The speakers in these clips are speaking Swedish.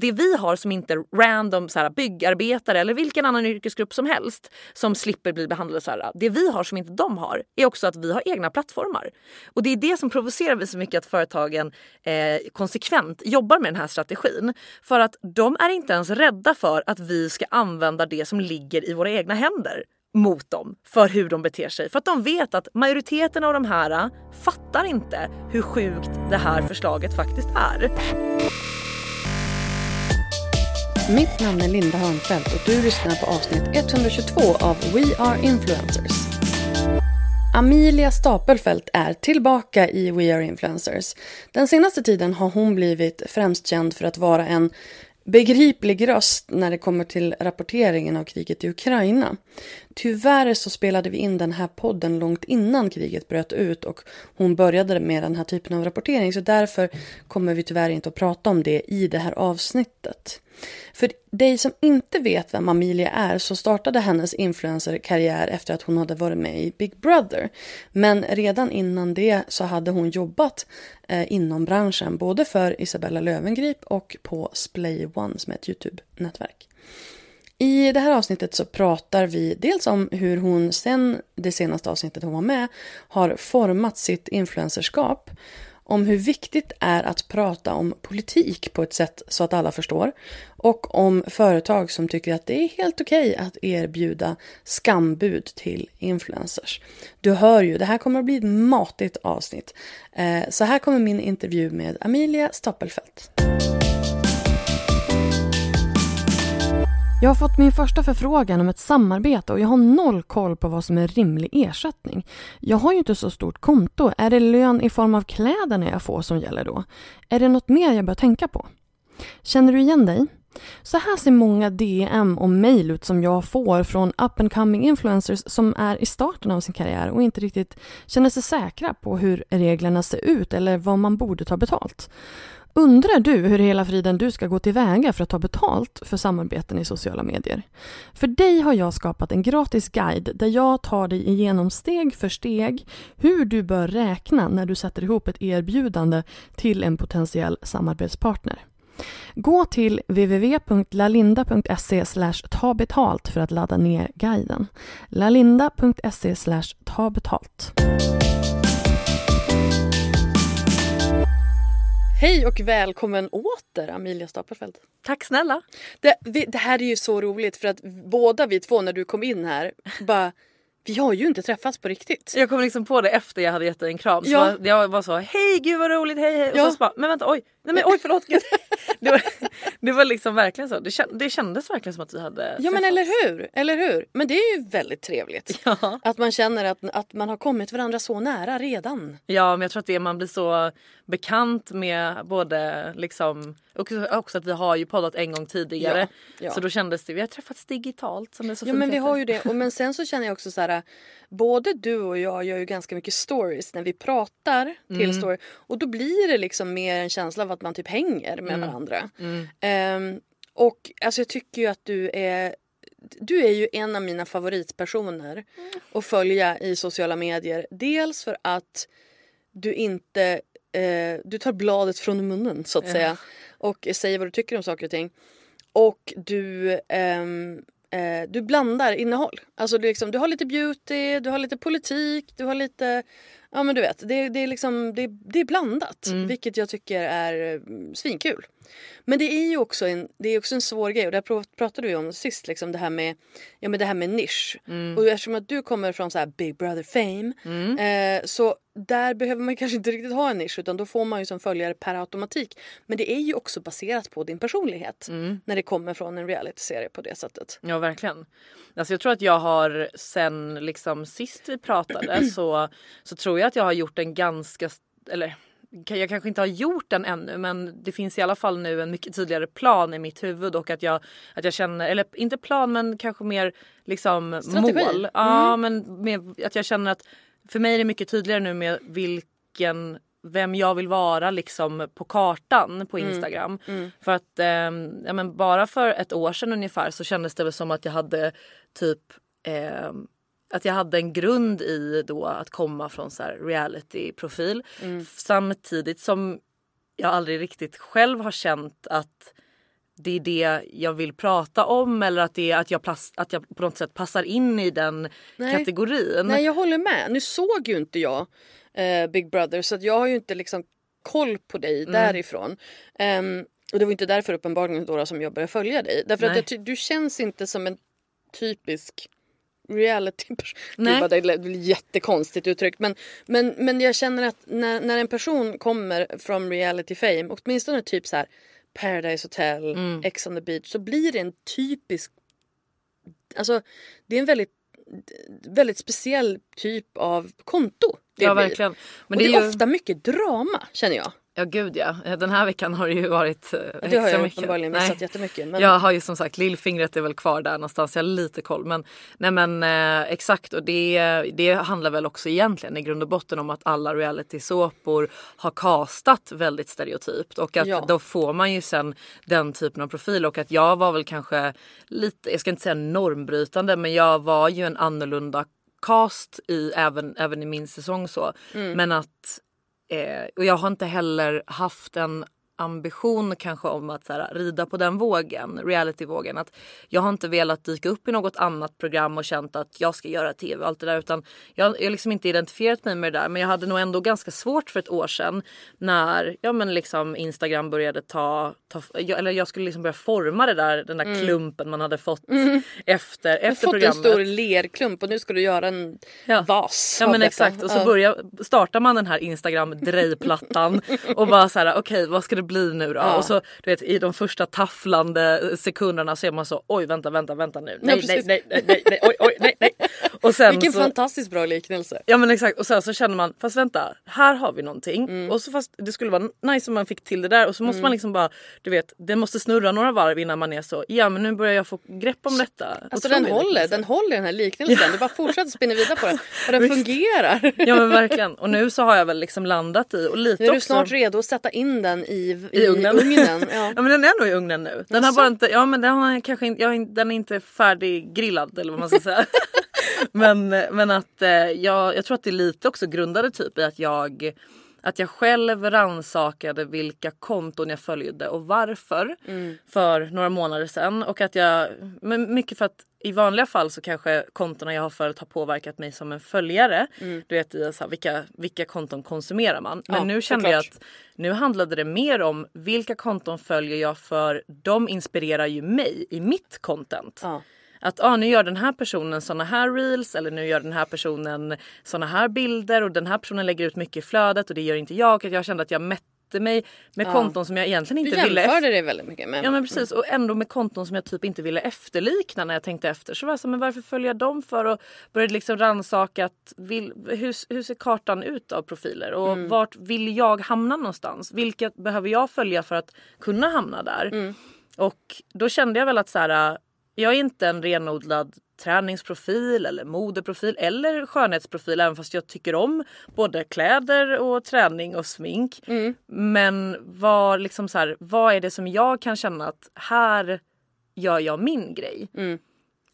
Det vi har som inte random så här, byggarbetare eller vilken annan yrkesgrupp som helst som slipper bli behandlade så här. Det vi har som inte de har är också att vi har egna plattformar. Och det är det som provocerar mig så mycket att företagen eh, konsekvent jobbar med den här strategin. För att de är inte ens rädda för att vi ska använda det som ligger i våra egna händer mot dem för hur de beter sig. För att de vet att majoriteten av de här fattar inte hur sjukt det här förslaget faktiskt är. Mitt namn är Linda Hörnfeldt och du lyssnar på avsnitt 122 av We Are Influencers. Amelia Stapelfelt är tillbaka i We Are Influencers. Den senaste tiden har hon blivit främst känd för att vara en begriplig röst när det kommer till rapporteringen av kriget i Ukraina. Tyvärr så spelade vi in den här podden långt innan kriget bröt ut och hon började med den här typen av rapportering så därför kommer vi tyvärr inte att prata om det i det här avsnittet. För dig som inte vet vem Amelia är så startade hennes influencerkarriär efter att hon hade varit med i Big Brother. Men redan innan det så hade hon jobbat eh, inom branschen både för Isabella Lövengrip och på Splay One som är ett Youtube-nätverk. I det här avsnittet så pratar vi dels om hur hon sen det senaste avsnittet hon var med har format sitt influencerskap om hur viktigt det är att prata om politik på ett sätt så att alla förstår och om företag som tycker att det är helt okej okay att erbjuda skambud till influencers. Du hör ju, det här kommer att bli ett matigt avsnitt. Eh, så här kommer min intervju med Amelia Stapelfelt. Jag har fått min första förfrågan om ett samarbete och jag har noll koll på vad som är rimlig ersättning. Jag har ju inte så stort konto. Är det lön i form av kläderna jag får som gäller då? Är det något mer jag bör tänka på? Känner du igen dig? Så här ser många DM och mejl ut som jag får från up and coming influencers som är i starten av sin karriär och inte riktigt känner sig säkra på hur reglerna ser ut eller vad man borde ta betalt. Undrar du hur hela friden du ska gå tillväga för att ta betalt för samarbeten i sociala medier? För dig har jag skapat en gratis guide där jag tar dig igenom steg för steg hur du bör räkna när du sätter ihop ett erbjudande till en potentiell samarbetspartner. Gå till www.lalinda.se ta betalt för att ladda ner guiden. lalinda.se ta Hej och välkommen åter Amelia Stapelfelt. Tack snälla. Det, vi, det här är ju så roligt för att båda vi två när du kom in här bara vi har ju inte träffats på riktigt. Jag kom liksom på det efter jag hade gett dig en kram. Ja. Så jag var så hej gud vad roligt hej hej. Ja. Och så bara men vänta oj nej men oj förlåt. det, var, det var liksom verkligen så. Det, känd, det kändes verkligen som att vi hade Ja men eller hur, eller hur. Men det är ju väldigt trevligt. Ja. Att man känner att, att man har kommit varandra så nära redan. Ja men jag tror att det är man blir så bekant med både liksom och också att vi har ju poddat en gång tidigare. Ja, ja. Så då kändes det, vi har träffats digitalt som det så Ja men vi har ju det. Och, men sen så känner jag också så här. Både du och jag gör ju ganska mycket stories när vi pratar till mm. story. Och då blir det liksom mer en känsla av att man typ hänger med mm. varandra. Mm. Um, och alltså jag tycker ju att du är du är ju en av mina favoritpersoner mm. att följa i sociala medier. Dels för att du inte eh, du tar bladet från munnen så att säga och säger vad du tycker om saker och ting. Och du ehm, eh, du blandar innehåll. Alltså du, liksom, du har lite beauty, du har lite politik, du har lite... Ja men du vet, det, det är liksom det, det är blandat. Vilket jag tycker är mm, svinkul. Men det är ju också en, det är också en svår grej och det pratade vi om sist. Liksom det här med, ja, men det här med nisch. Och eftersom att du kommer från så här Big Brother fame eh, så där behöver man kanske inte riktigt ha en nisch utan då får man ju som följare per automatik. Men det är ju också baserat på din personlighet när det kommer från en realityserie på det sättet. Ja verkligen. Alltså jag tror att jag har sen liksom sist vi pratade så, så tror jag att jag har gjort en ganska, eller jag kanske inte har gjort den ännu men det finns i alla fall nu en mycket tydligare plan i mitt huvud och att jag, att jag känner, eller inte plan men kanske mer liksom Strategi. mål. Ja men med, att jag känner att för mig är det mycket tydligare nu med vilken vem jag vill vara liksom på kartan på Instagram. För att ehm, ja, men bara för ett år sedan ungefär så kändes det väl som att jag hade typ ehm, att jag hade en grund i då att komma från så här reality-profil. Samtidigt som jag aldrig riktigt själv har känt att det är det jag vill prata om eller att, det är att, jag, plas- att jag på något sätt passar in i den Nej. kategorin. Nej jag håller med. Nu såg ju inte jag eh, Big Brother så att jag har ju inte liksom koll på dig Mm. därifrån. Ehm, och det var inte därför uppenbarligen då som jag började följa dig. Därför att Nej. jag ty- du känns inte som en typisk reality. Nej. Gud det det blir jättekonstigt uttryckt. Men, men, men jag känner att när, när en person kommer från reality fame, åtminstone typ så här Paradise Hotel, Mm. Ex on the beach, så blir det en typisk... Alltså det är en väldigt, väldigt speciell typ av konto. Det ja blir. verkligen. Men och det är, ju... ofta mycket drama känner jag. Ja gud ja. Den här veckan har det ju varit eh, Det har jag mycket. uppenbarligen Nej. missat jättemycket. Men... Jag har ju som sagt lillfingret är väl kvar där någonstans. Jag har lite koll. Men, nej men eh, exakt och det, det handlar väl också egentligen i grund och botten om att alla reality-såpor har castat väldigt stereotypt. Och att Ja. då får man ju sen den typen av profil. Och att jag var väl kanske lite, jag ska inte säga normbrytande men jag var ju en annorlunda cast i, även, även i min säsong så. Men att Eh, och jag har inte heller haft en ambition kanske om att så här, rida på den vågen, realityvågen. Att jag har inte velat dyka upp i något annat program och känt att jag ska göra tv och allt det där. Utan jag har liksom inte identifierat mig med det där. Men jag hade nog ändå ganska svårt för ett år sedan när ja, men liksom Instagram började ta, ta jag, eller jag skulle liksom börja forma det där, den där klumpen man hade fått efter, Du har efter fått en programmet. stor lerklump och nu ska du göra en Ja. vas Ja men detta. exakt och så Ja. börjar, startar man den här Instagram drejplattan och bara så här okej vad ska det bli nu då? Ja. Och så du vet i de första tafflande sekunderna så är man så oj vänta vänta vänta nu. Nej nej nej nej nej nej oj oj nej nej. Och sen Vilken så, fantastiskt bra liknelse. Ja men exakt och sen så känner man fast vänta här har vi någonting Mm. och så fast det skulle vara nice om man fick till det där och så måste man liksom bara du vet det måste snurra några varv innan man är så ja men nu börjar jag få grepp om detta. Alltså den håller, liksom. den håller den här liknelsen. Du bara fortsätter spinna vidare på den. Och den fungerar. Ja men verkligen och nu så har jag väl liksom landat i och lite Nu är du också... snart redo att sätta in den i, i, I ugnen. ugnen. Ja. Ja men den är nog i ugnen nu. Den har bara inte, ja men den har kanske inte- den är inte färdiggrillad eller vad man ska säga. men, men att eh, jag, jag tror att det är lite också grundade typ i att jag att jag själv rannsakade vilka konton jag följde och varför för några månader sedan. Och att jag, men mycket för att i vanliga fall så kanske kontona jag har följt har påverkat mig som en följare. Du vet i så här, vilka, vilka konton konsumerar man. Men Ja, nu kände jag att nu handlade det mer om vilka konton följer jag för de inspirerar ju mig i mitt content. Ja. Att ah, nu gör den här personen såna här reels eller nu gör den här personen såna här bilder och den här personen lägger ut mycket i flödet och det gör inte jag. Att jag kände att jag mätte mig med konton som jag egentligen Du inte ville jämförde det väldigt mycket med. Ja men precis och ändå med konton som jag typ inte ville efterlikna när jag tänkte efter. Så var jag så, men varför följer jag dem för? Och började liksom rannsaka att vill, hur, hur ser kartan ut av profiler och Mm. vart vill jag hamna någonstans? Vilka behöver jag följa för att kunna hamna där? Mm. Och då kände jag väl att så här, jag är inte en renodlad träningsprofil eller modeprofil eller skönhetsprofil även fast jag tycker om både kläder och träning och smink. Mm. Men vad, liksom så här, vad är det som jag kan känna att här gör jag min grej? Mm.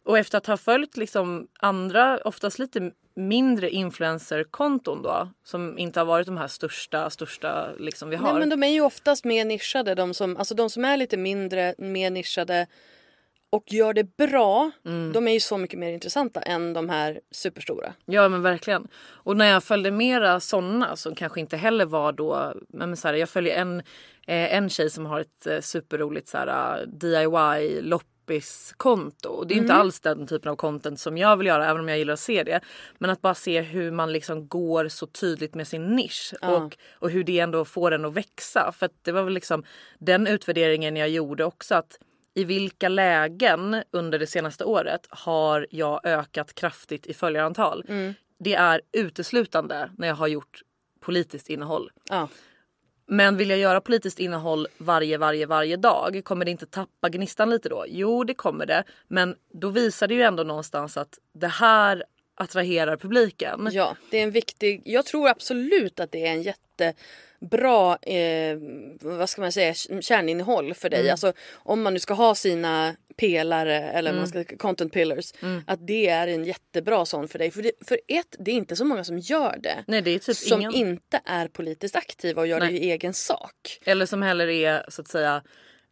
Och efter att ha följt liksom andra, oftast lite mindre influencerkonton då som inte har varit de här största, största liksom vi har. Nej men de är ju oftast mer nischade. De som, alltså de som är lite mindre, mer nischade och gör det bra, Mm. de är ju så mycket mer intressanta än de här superstora. Ja men verkligen. Och när jag följde mera sådana som kanske inte heller var då, men så här, jag följer en, eh, en tjej som har ett eh, superroligt så här, DIY loppiskonto. Och det är inte alls den typen av content som jag vill göra även om jag gillar att se det. Men att bara se hur man liksom går så tydligt med sin nisch och, och hur det ändå får den att växa. För att det var väl liksom den utvärderingen jag gjorde också att i vilka lägen under det senaste året har jag ökat kraftigt i följarantal? Det är uteslutande när jag har gjort politiskt innehåll. Ja. Men vill jag göra politiskt innehåll varje, varje, varje dag, kommer det inte tappa gnistan lite då? Jo, det kommer det. Men då visar det ju ändå någonstans att det här attraherar publiken. Ja, det är en viktig... Jag tror absolut att det är en jättebra, eh, vad ska man säga, kärninnehåll för dig. Alltså om man nu ska ha sina pelare eller man ska, content pillars. Att det är en jättebra sån för dig. För, det, för ett, det är inte så många som gör det. Nej, det typ som ingen. inte är politiskt aktiva och gör det Nej. i egen sak. Eller som heller är så att säga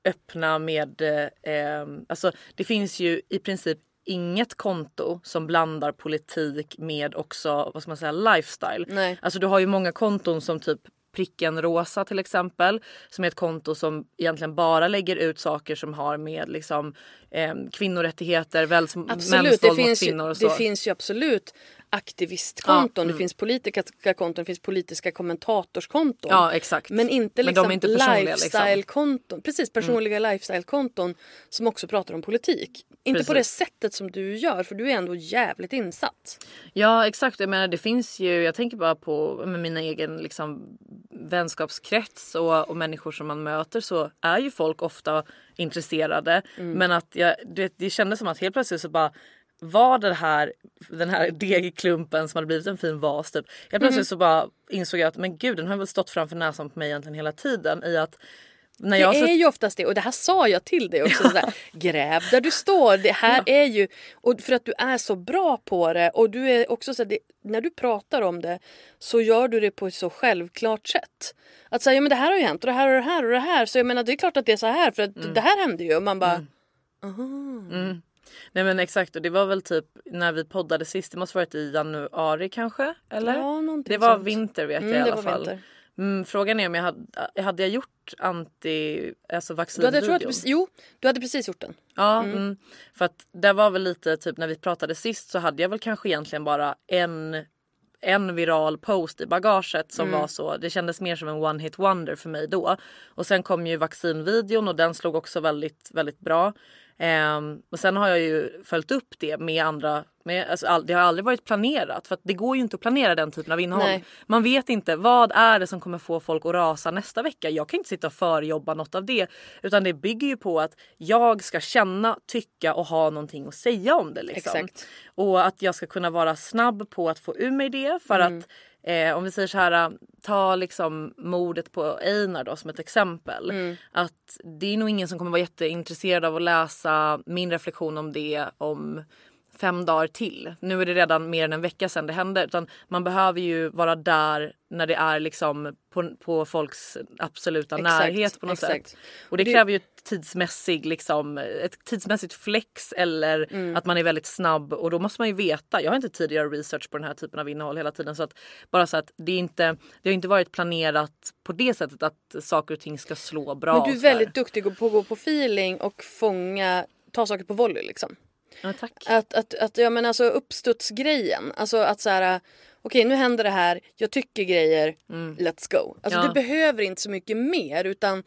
öppna med... Eh, alltså det finns ju i princip inget konto som blandar politik med också vad ska man säga lifestyle. Nej. Alltså du har ju många konton som typ Pricken Rosa till exempel som är ett konto som egentligen bara lägger ut saker som har med liksom eh, kvinnorättigheter, mäns våld mot kvinnor och så. det finns ju absolut aktivistkonton, Ja, det mm. finns politiska konton, det finns politiska kommentatorskonton. Ja exakt. Men inte liksom inte liksom. lifestyle-konton. Precis, personliga lifestyle-konton som också pratar om politik. Inte på det Precis. sättet som du gör för du är ändå jävligt insatt. Ja exakt, jag menar det finns ju, jag tänker bara på med mina egen liksom, vänskapskrets och, och människor som man möter så är ju folk ofta intresserade. Men att jag, det, det kändes som att helt plötsligt så bara var det här, den här degklumpen som hade blivit en fin vas typ. Helt plötsligt så bara insåg jag att men gud den har väl stått framför näsan på mig egentligen hela tiden i att när Det jag så- är ju oftast det och det här sa jag till dig också. Sådär, gräv där du står. Det här är ju, och för att du är så bra på det och du är också så det, när du pratar om det så gör du det på ett så självklart sätt. Att säga ja, men det här har ju hänt och det här och det här och det här så jag menar det är klart att det är så här för att Mm. det här hände ju och man bara Nej men exakt och det var väl typ när vi poddade sist, det måste varit i januari kanske? Eller? Ja, det var sånt. vinter vet Mm, jag i det alla fall. Mm, frågan är om jag hade, hade jag gjort anti, alltså vaccinvideon? du- jo, du hade precis gjort den. Ja, mm. för att det var väl lite typ när vi pratade sist så hade jag väl kanske egentligen bara en en viral post i bagaget som Mm. var så, det kändes mer som en one hit wonder för mig då. Och sen kom ju vaccinvideon och den slog också väldigt, väldigt bra. Ehm, och sen har jag ju följt upp det med andra, med, alltså, all, det har aldrig varit planerat för det går ju inte att planera den typen av innehåll. Nej. Man vet inte vad är det som kommer få folk att rasa nästa vecka. Jag kan inte sitta och förjobba något av det utan det bygger ju på att jag ska känna, tycka och ha någonting att säga om det. Liksom. Exakt. Och att jag ska kunna vara snabb på att få ur mig det för Mm. att eh, om vi säger så här, ta liksom mordet på Einar då som ett exempel. Mm. Att det är nog ingen som kommer vara jätteintresserad av att läsa min reflektion om det om fem dagar till. Nu är det redan mer än en vecka sedan det hände. Utan man behöver ju vara där när det är liksom på, på folks absoluta Exakt, närhet på något exakt. sätt. Och det, Det- kräver ju tidsmässig, liksom, ett tidsmässigt flex eller Mm. att man är väldigt snabb och då måste man ju veta. Jag har inte tid att göra research på den här typen av innehåll hela tiden så att bara så att det är inte, det har inte varit planerat på det sättet att saker och ting ska slå bra. Men du är väldigt duktig på att gå på feeling och fånga, ta saker på volley liksom. Ja, tack. Att, att, att ja, men alltså uppstudsgrejen. Alltså att så här, okej nu händer det här, jag tycker grejer, let's go. Alltså Ja. du behöver inte så mycket mer utan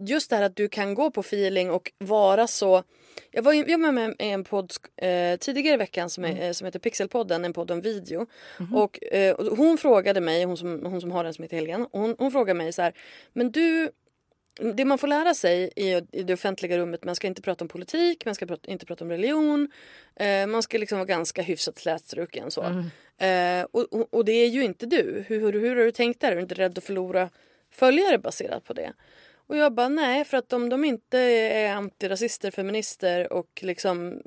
just det här att du kan gå på feeling och vara så jag var, jag var med i en podd eh, tidigare i veckan som, är, eh, som heter Pixelpodden, en podd om video. Och, eh, hon frågade mig, hon som, hon som har den som heter Helgen, hon, hon frågade mig så här, men du det man får lära sig i, i det offentliga rummet, man ska inte prata om politik, man ska prata, inte prata om religion. Eh, man ska liksom vara ganska hyfsat slätstruken så. Eh, och, och, och det är ju inte du. Hur, hur, hur har du tänkt där? Är du inte rädd att förlora följare baserat på det? Och jag bara nej, för att om de inte är antirasister, feminister och liksom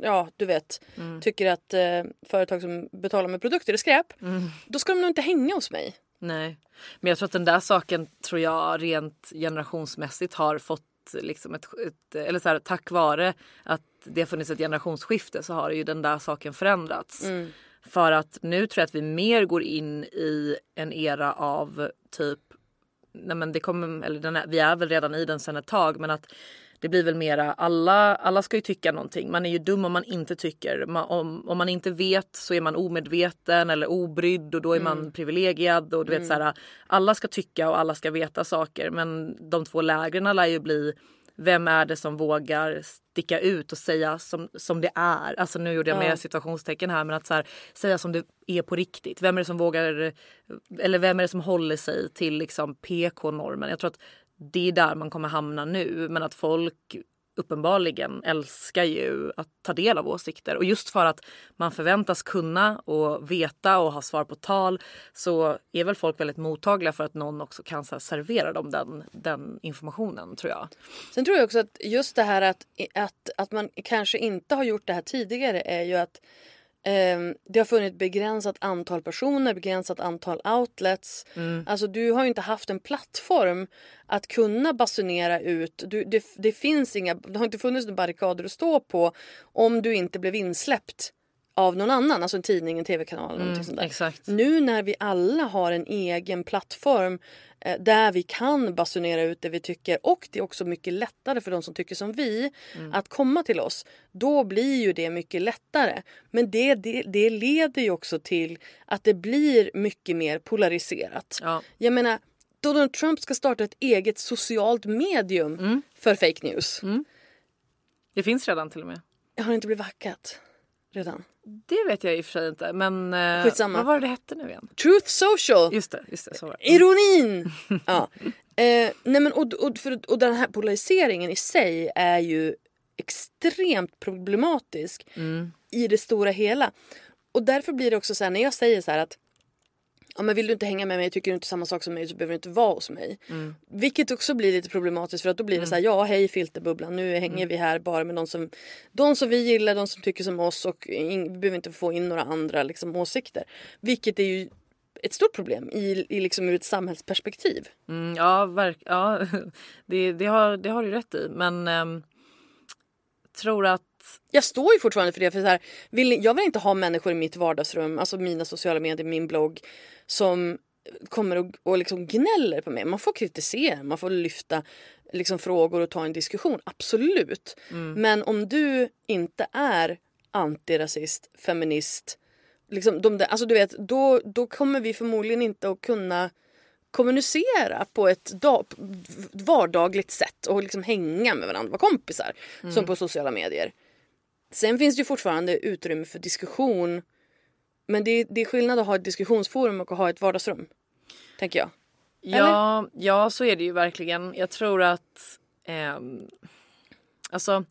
ja du vet, Mm. tycker att eh, företag som betalar med produkter är skräp. Mm. Då ska de nog inte hänga hos mig. Nej, men jag tror att den där saken tror jag rent generationsmässigt har fått liksom ett, ett eller så här, tack vare att det har funnits ett generationsskifte så har ju den där saken förändrats. För att nu tror jag att vi mer går in i en era av typ, nej men det kommer, eller den är, vi är väl redan i den sedan ett tag men att det blir väl mera alla, alla ska ju tycka någonting. Man är ju dum om man inte tycker. Man, om, om man inte vet så är man omedveten eller obrydd och då är man privilegierad. Och du vet, så här, alla ska tycka och alla ska veta saker men de två lägren lär ju bli vem är det som vågar sticka ut och säga som, som det är? Alltså nu gjorde jag med situationstecken här men att så här, säga som det är på riktigt. Vem är det som vågar eller vem är det som håller sig till liksom PK-normen? Jag tror att det är där man kommer hamna nu men att folk uppenbarligen älskar ju att ta del av åsikter och just för att man förväntas kunna och veta och ha svar på tal så är väl folk väldigt mottagliga för att någon också kan så här, servera dem den, den informationen tror jag. Sen tror jag också att just det här att, att, att man kanske inte har gjort det här tidigare är ju att ehm, det har funnits begränsat antal personer, begränsat antal outlets. Alltså du har ju inte haft en plattform att kunna basunera ut. Du, det, det finns inga, det har inte funnits några barrikader att stå på om du inte blev insläppt av någon annan, alltså en tidning, en tv-kanal någonting sånt där. exakt. Nu när vi alla har en egen plattform eh, där vi kan basunera ut det vi tycker och det är också mycket lättare för de som tycker som vi att komma till oss. Då blir ju det mycket lättare. Men det, det, det leder ju också till att det blir mycket mer polariserat. Ja. Jag menar, Donald Trump ska starta ett eget socialt medium för fake news. Det finns redan till och med. Jag har inte blivit hackat redan. Det vet jag i och för sig inte men eh, Skitsamma. vad var det det hette nu igen? Truth social! Just det, just det så var det. Ironin! ja. eh, nej men, och, och, för, och den här polariseringen i sig är ju extremt problematisk i det stora hela. Och därför blir det också så här när jag säger så här att Ja, men vill du inte hänga med mig, tycker du inte samma sak som mig så behöver du inte vara hos mig. Vilket också blir lite problematiskt för att då blir det så här, ja hej filterbubblan, nu hänger vi här bara med de som, de som vi gillar, de som tycker som oss och in, vi behöver inte få in några andra liksom, åsikter. Vilket är ju ett stort problem i, i liksom ur ett samhällsperspektiv. Mm, ja, verk, ja det, det, har, det har du rätt i men ehm, tror att Jag står ju fortfarande för det. För så här, vill, jag vill inte ha människor i mitt vardagsrum, alltså mina sociala medier, min blogg som kommer och, och liksom gnäller på mig. Man får kritisera, man får lyfta liksom, frågor och ta en diskussion. Absolut. Men om du inte är antirasist, feminist, liksom, de där, alltså, du vet, då, då kommer vi förmodligen inte att kunna kommunicera på ett dag, vardagligt sätt och liksom hänga med varandra, vara kompisar som på sociala medier. Sen finns det ju fortfarande utrymme för diskussion. Men det är, det är skillnad att ha ett diskussionsforum och att ha ett vardagsrum. Tänker jag. Ja, ja, så är det ju verkligen. Jag tror att... ehm, alltså,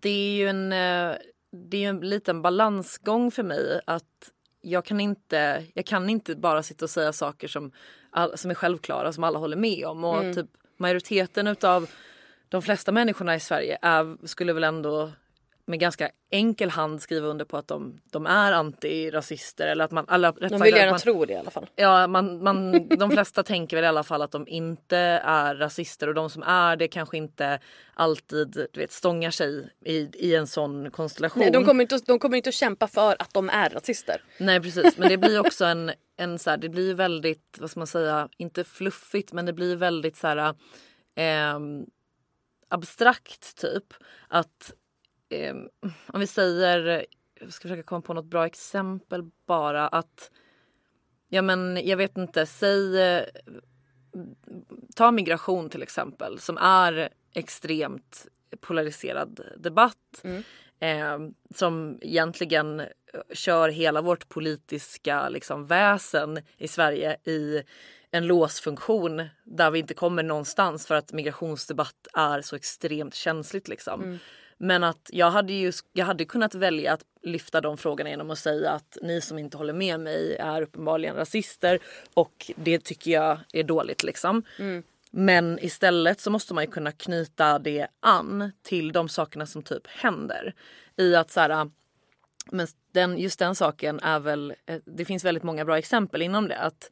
det är ju en, eh, det är en liten balansgång för mig. att jag kan, inte, jag kan inte bara sitta och säga saker som, som är självklara, som alla håller med om. Och typ majoriteten utav de flesta människorna i Sverige är, skulle väl ändå med ganska enkel hand skriva under på att de, de är antirasister. Eller att man, alla, De sagt vill att gärna man, tro det i alla fall. Ja, man, man, de flesta tänker väl i alla fall att de inte är rasister och de som är det kanske inte alltid du vet, stångar sig i, i en sån konstellation. Nej, de, kommer inte, de kommer inte att kämpa för att de är rasister. Nej precis, men det blir också en, en så här, det blir väldigt, vad ska man säga, inte fluffigt men det blir väldigt så här ehm, abstrakt typ. Att ehm, om vi säger, jag ska försöka komma på något bra exempel bara att Ja men jag vet inte, säg eh, ta migration till exempel som är extremt polariserad debatt. Eh, som egentligen eh, kör hela vårt politiska liksom, väsen i Sverige i en låsfunktion där vi inte kommer någonstans för att migrationsdebatt är så extremt känsligt. Liksom. Men att jag hade ju jag hade kunnat välja att lyfta de frågorna genom att säga att ni som inte håller med mig är uppenbarligen rasister och det tycker jag är dåligt liksom. Men istället så måste man ju kunna knyta det an till de sakerna som typ händer. I att så här, men den, just den saken är väl, eh, det finns väldigt många bra exempel inom det. Att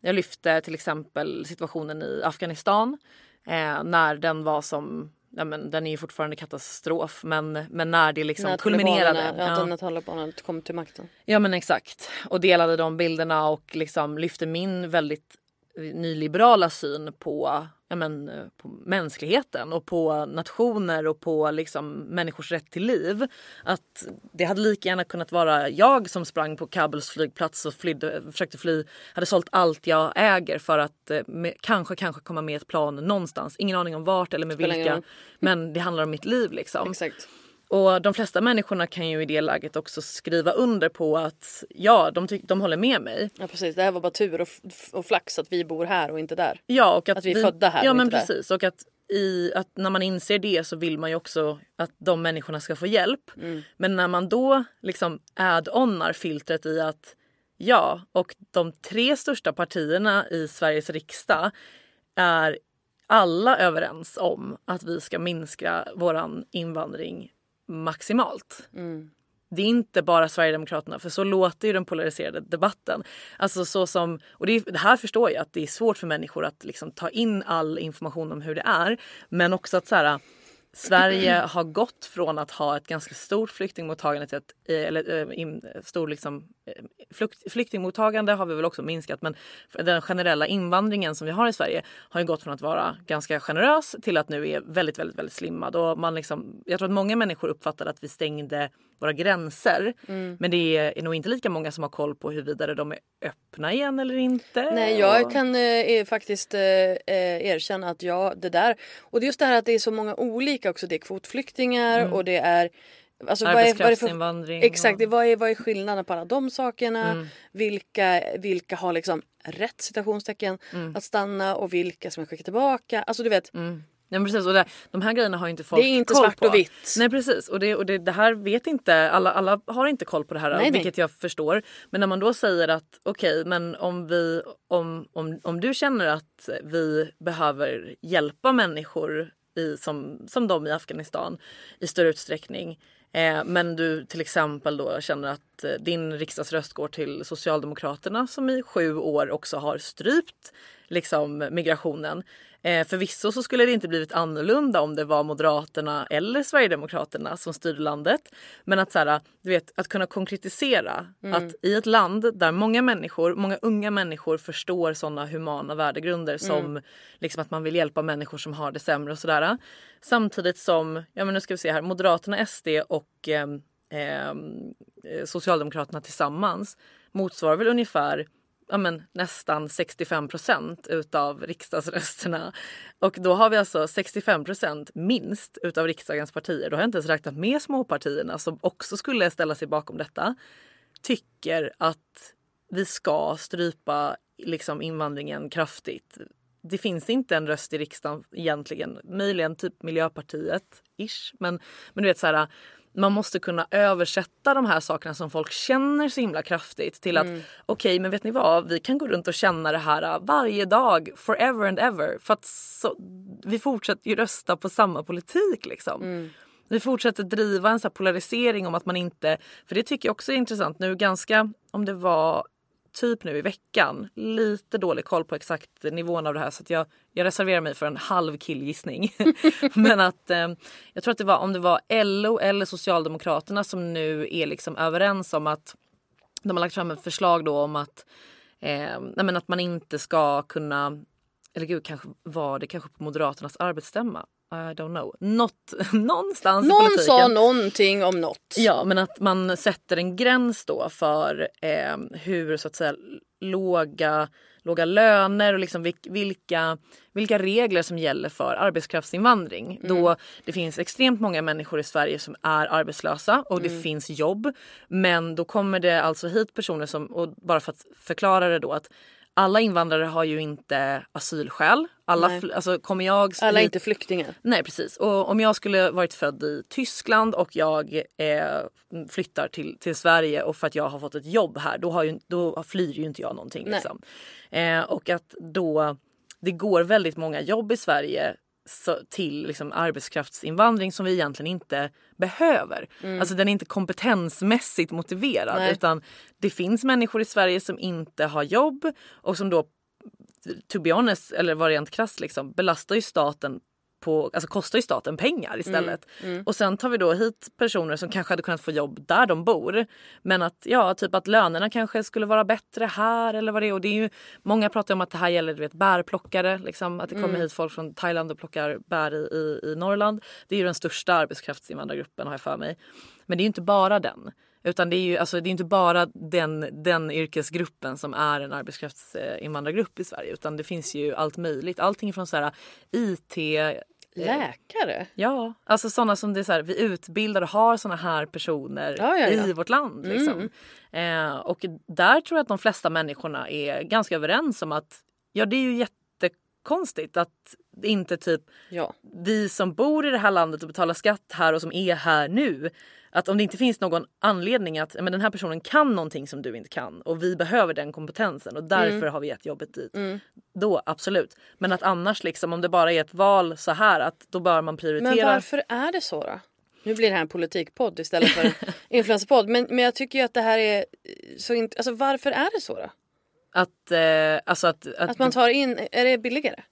jag lyfte till exempel situationen i Afghanistan eh, när den var som ja, men den är ju fortfarande katastrof men, men när det liksom När kulminerade. Ja, när talibanerna kom till makten. Ja men exakt. Och delade de bilderna och liksom lyfte min väldigt nyliberala syn på, ja, men, eh, på mänskligheten och på nationer och på liksom människors rätt till liv. Att det hade lika gärna kunnat vara jag som sprang på Kabuls flygplats och flydde, försökte fly, hade sålt allt jag äger för att eh, med, kanske, kanske komma med ett plan någonstans. Ingen aning om vart eller med vilka. Men det handlar om mitt liv liksom. Exakt. Och de flesta människorna kan ju i det läget också skriva under på att ja, de, de håller med mig. Ja precis, det här var bara tur och, f- och flax att vi bor här och inte där. Ja, och att, Att vi är födda här Ja och men inte där. precis. Och att, i, att när man inser det så vill man ju också att de människorna ska få hjälp. Mm. Men när man då liksom add-onar filtret i att ja, och de tre största partierna i Sveriges riksdag är alla överens om att vi ska minska våran invandring maximalt. Det är inte bara Sverigedemokraterna för så låter ju den polariserade debatten. Alltså så som, och det, är, det här förstår jag att det är svårt för människor att liksom ta in all information om hur det är. Men också att så här, Sverige har gått från att ha ett ganska stort flyktingmottagande till ett eh, eller, eh, in, stor liksom, flyktingmottagande har vi väl också minskat men den generella invandringen som vi har i Sverige har ju gått från att vara ganska generös till att nu är väldigt, väldigt, väldigt slimmad. Och man liksom, jag tror att många människor uppfattade att vi stängde våra gränser. Men det är nog inte lika många som har koll på huruvida de är öppna igen eller inte. Nej jag kan eh, faktiskt eh, eh, erkänna att jag det där och det är just det här att det är så många olika också. Det är kvotflyktingar och det är Alltså, vad är, vad är för, Arbetskraftsinvandring. exakt, vad, är, vad är skillnaden på alla de sakerna? Mm. Vilka, vilka har liksom rätt citationstecken att stanna och vilka som är skickade tillbaka? Alltså du vet, Mm. Ja, precis. Och det, de här grejerna har inte folk Det är inte koll svart på. och vitt. Nej precis. Och, det, och det, det här vet inte alla. Alla har inte koll på det här Nej, nej. vilket jag förstår. Men när man då säger att okej men om vi om, om, om du känner att vi behöver hjälpa människor i, som, som de i Afghanistan i större utsträckning. Eh, men du till exempel då känner att eh, din riksdagsröst går till Socialdemokraterna som i sju år också har strypt liksom, migrationen. Eh, förvisso så skulle det inte blivit annorlunda om det var Moderaterna eller Sverigedemokraterna som styrde landet. Men att, så här, du vet, att kunna konkretisera att i ett land där många människor, många unga människor förstår sådana humana värdegrunder som liksom att man vill hjälpa människor som har det sämre och sådär. Samtidigt som, ja men nu ska vi se här, Moderaterna, SD och ehm, eh, Socialdemokraterna tillsammans motsvarar väl ungefär ja, men, nästan 65 procent utav riksdagsrösterna. Och då har vi alltså 65 procent minst utav riksdagens partier. Då har jag inte ens räknat med småpartierna som också skulle ställa sig bakom detta. Tycker att vi ska strypa liksom, invandringen kraftigt. Det finns inte en röst i riksdagen egentligen. Möjligen typ Miljöpartiet, ish. Men, men du vet så här, man måste kunna översätta de här sakerna som folk känner så himla kraftigt till att okej, men vet ni vad? Vi kan gå runt och känna det här äh, varje dag, forever and ever. För att så, vi fortsätter ju rösta på samma politik liksom. Vi fortsätter driva en så polarisering om att man inte, för det tycker jag också är intressant nu ganska, om det var typ nu i veckan, lite dålig koll på exakt nivån av det här så jag, jag reserverar mig för en halv killgissning. Men att eh, jag tror att det var om det var LO eller Socialdemokraterna som nu är liksom överens om att de har lagt fram ett förslag då om att, eh, men att man inte ska kunna, eller gud kanske var det kanske på Moderaternas arbetsstämma. I don't know. Något, någonstans i någon politiken. sa någonting om något. Ja, men att man sätter en gräns då för eh, hur så att säga låga, låga löner och liksom vil- vilka, vilka regler som gäller för arbetskraftsinvandring. Då det finns extremt många människor i Sverige som är arbetslösa och det finns jobb. Men då kommer det alltså hit personer som, och bara för att förklara det då att alla invandrare har ju inte asylskäl. Alla, alltså kommer jag Alla är inte flyktingar. Nej precis. Och om jag skulle varit född i Tyskland och jag eh, flyttar till, till Sverige och för att jag har fått ett jobb här då, har ju, då flyr ju inte jag någonting. Liksom. Eh, och att då det går väldigt många jobb i Sverige så, till liksom arbetskraftsinvandring som vi egentligen inte behöver. Alltså den är inte kompetensmässigt motiverad Nej. utan det finns människor i Sverige som inte har jobb och som då to be honest, eller var rent krasst liksom, belastar ju staten på, alltså kostar ju staten pengar istället. Och sen tar vi då hit personer som kanske hade kunnat få jobb där de bor. Men att ja, typ att lönerna kanske skulle vara bättre här eller vad det är. Och det är ju, många pratar om att det här gäller du vet, bärplockare. Liksom, att det kommer hit folk från Thailand och plockar bär i, i, i Norrland. Det är ju den största arbetskraftsinvandrargruppen har jag för mig. Men det är ju inte bara den. Utan det är ju alltså, det är inte bara den, den yrkesgruppen som är en arbetskraftsinvandrargrupp i Sverige utan det finns ju allt möjligt. Allting från så här IT, Läkare? ja, alltså sådana som det är så här, vi utbildar och har sådana här personer Ja, ja, ja. i vårt land. Liksom. Eh, och där tror jag att de flesta människorna är ganska överens om att ja, det är ju jättekonstigt att inte typ vi som bor i det här landet och betalar skatt här och som är här nu. Att om det inte finns någon anledning att men den här personen kan någonting som du inte kan och vi behöver den kompetensen och därför Mm. har vi gett jobbet dit. Då absolut. Men att annars liksom om det bara är ett val så här att då bör man prioritera. Men varför är det så då? Nu blir det här en politikpodd istället för en influencerpodd. Men, men jag tycker ju att det här är så inte... Alltså varför är det så då? Att, eh, alltså att, att, Att man tar in... Är det billigare?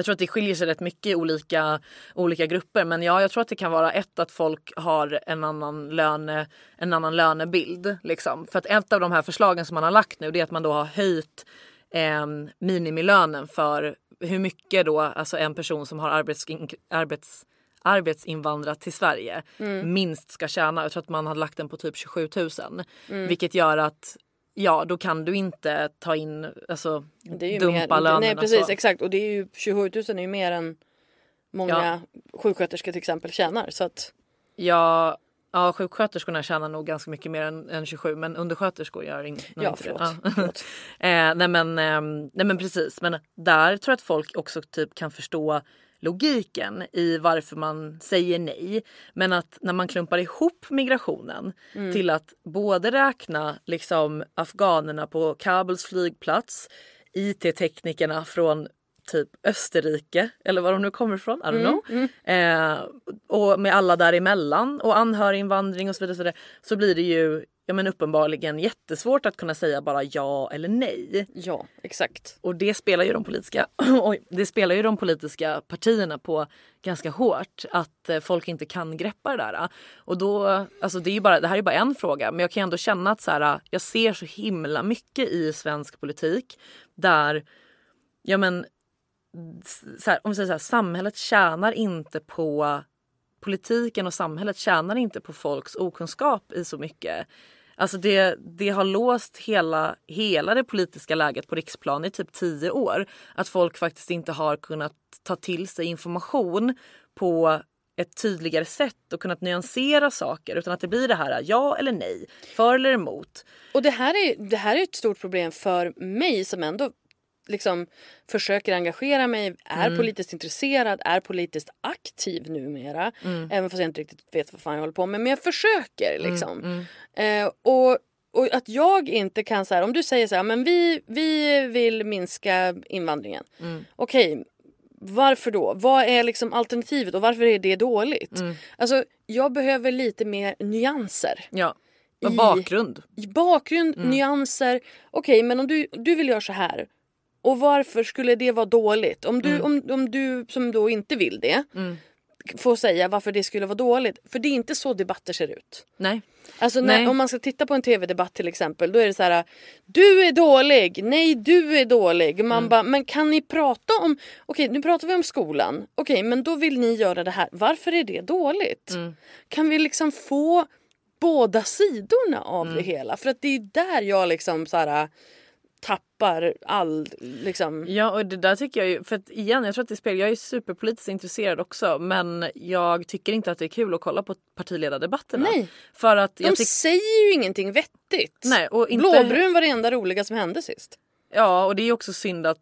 Jag tror att det skiljer sig rätt mycket i olika, olika grupper. Men ja, jag tror att det kan vara ett att folk har en annan, löne, en annan lönebild. Liksom. För att ett av de här förslagen som man har lagt nu det är att man då har höjt eh, minimilönen för hur mycket då alltså en person som har arbets, arbets, arbetsinvandrat till Sverige minst ska tjäna. Jag tror att man har lagt den på typ 27 000. Vilket gör att ja, då kan du inte ta in, alltså dumpa mer, lönerna. Nej precis så. exakt. Och det är ju 27 000 är ju mer än många sjuksköterskor till exempel tjänar. Så att, Ja, ja, sjuksköterskorna tjänar nog ganska mycket mer än, än 27 men undersköterskor gör in, Ja, inte förlåt. det. Ja. Förlåt. eh, nej, men, ehm, nej men precis, men där tror jag att folk också typ kan förstå logiken i varför man säger nej. Men att när man klumpar ihop migrationen Mm. till att både räkna liksom afghanerna på Kabuls flygplats, IT-teknikerna från typ Österrike eller var de nu kommer ifrån, I don't know. Eh, och med alla däremellan och anhöriginvandring och så vidare, så, vidare så blir det ju ja, men uppenbarligen jättesvårt att kunna säga bara ja eller nej. ja exakt. Och det spelar ju de politiska, oj, det spelar ju de politiska partierna på ganska hårt. Att eh, folk inte kan greppa det där. Och då, alltså det, är bara, det här är bara en fråga men jag kan ändå känna att så här, jag ser så himla mycket i svensk politik där ja men så här, om vi säger så här, samhället tjänar inte på politiken och samhället tjänar inte på folks okunskap i så mycket. Alltså det, det har låst hela, hela det politiska läget på riksplan i typ tio år. Att folk faktiskt inte har kunnat ta till sig information på ett tydligare sätt och kunnat nyansera saker utan att det blir det här ja eller nej, för eller emot. Och det här, är, det här är ett stort problem för mig som ändå liksom försöker engagera mig, är Mm. politiskt intresserad, är politiskt aktiv numera. Mm. Även fast jag inte riktigt vet vad fan jag håller på med. Men jag försöker Mm, liksom. Eh, och, och att jag inte kan så här, om du säger så här, men vi, vi vill minska invandringen. Mm. Okej, varför då? Vad är liksom alternativet och varför är det dåligt? Mm. Alltså jag behöver lite mer nyanser. Ja, och I- bakgrund. I bakgrund, nyanser. Okej, men om du, du vill göra så här. Och varför skulle det vara dåligt? Om du, om, om du som då inte vill det får säga varför det skulle vara dåligt. För det är inte så debatter ser ut. Nej. Alltså när, Nej. om man ska titta på en tv-debatt till exempel. Då är det så här. Du är dålig. Nej du är dålig. Man bara, men kan ni prata om. Okej nu pratar vi om skolan. Okej men då vill ni göra det här. Varför är det dåligt? Kan vi liksom få båda sidorna av det hela? För att det är där jag liksom så här tappar all liksom. Ja och det där tycker jag ju, för att igen jag tror att det spelar, jag är superpolitiskt intresserad också men jag tycker inte att det är kul att kolla på partiledardebatterna. Nej. För att De tycker, säger ju ingenting vettigt. nej och inte, Blåbrun var det enda roliga som hände sist. Ja och det är ju också synd att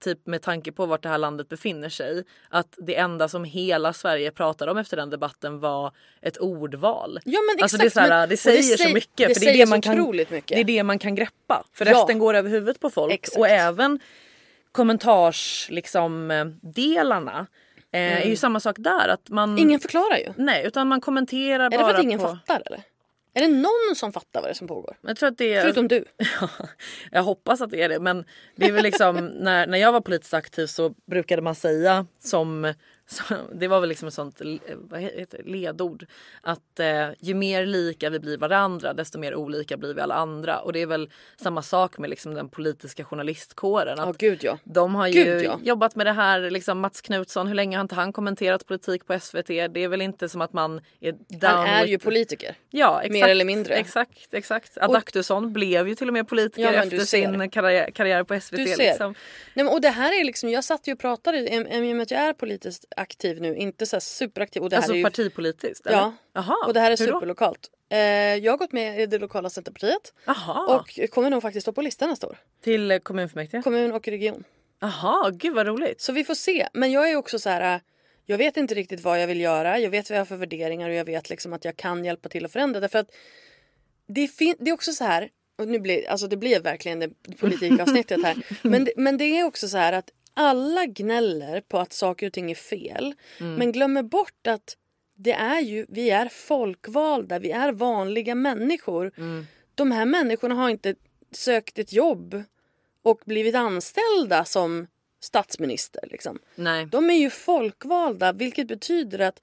typ med tanke på vart det här landet befinner sig att det enda som hela Sverige pratade om efter den debatten var ett ordval. Ja men Alltså exakt. det, är så här, det säger så säger- mycket. Det för det är det så man kan, mycket. Det är det man kan greppa. För Ja. resten går över huvudet på folk. Exakt. Och även kommentars liksom eh, delarna eh, är ju samma sak där. Att man, Ingen förklarar ju. Nej, utan man kommenterar Är det bara för att ingen på... fattar eller? Är det någon som fattar vad det är som pågår? Jag tror att det är... Förutom du. Ja, jag hoppas att det är det. Men det är väl liksom när, när jag var politiskt aktiv så brukade man säga som så, det var väl liksom ett sånt eh, vad heter ledord. Att eh, ju mer lika vi blir varandra desto mer olika blir vi alla andra. Och det är väl samma sak med liksom den politiska journalistkåren. Att Ja gud ja. de har ju Gud, ja. jobbat med det här, liksom Mats Knutsson, hur länge har inte han kommenterat politik på SVT? Det är väl inte som att man är down Han är with- ju politiker. Ja, exakt, Mer eller mindre. Exakt, exakt. Adaktusson blev ju till och med politiker Ja, efter sin karriär, karriär på SVT. Du ser. Liksom. Nej, men, och det här är liksom, jag satt ju och pratade, i och med att jag är politiskt aktiv nu, inte så här superaktiv. Och det Alltså här är ju, partipolitiskt? Eller? Ja, Jaha, och det här är superlokalt. Eh, jag har gått med i det lokala Centerpartiet Jaha, och kommer nog faktiskt stå på listan nästa år. till eh, kommunfullmäktige? Kommun och region. Jaha, gud vad roligt. Så vi får se. Men jag är också så här. äh, Jag vet inte riktigt vad jag vill göra. Jag vet vad jag har för värderingar och jag vet liksom att jag kan hjälpa till att förändra. Därför att det, det är också så här. Och nu blir, alltså det blev verkligen det politikavsnittet här. Men det, men det är också så här att alla gnäller på att saker och ting är fel. Men glömmer bort att det är ju, vi är folkvalda, vi är vanliga människor. De här människorna har inte sökt ett jobb och blivit anställda som statsminister. Liksom. Nej. De är ju folkvalda vilket betyder att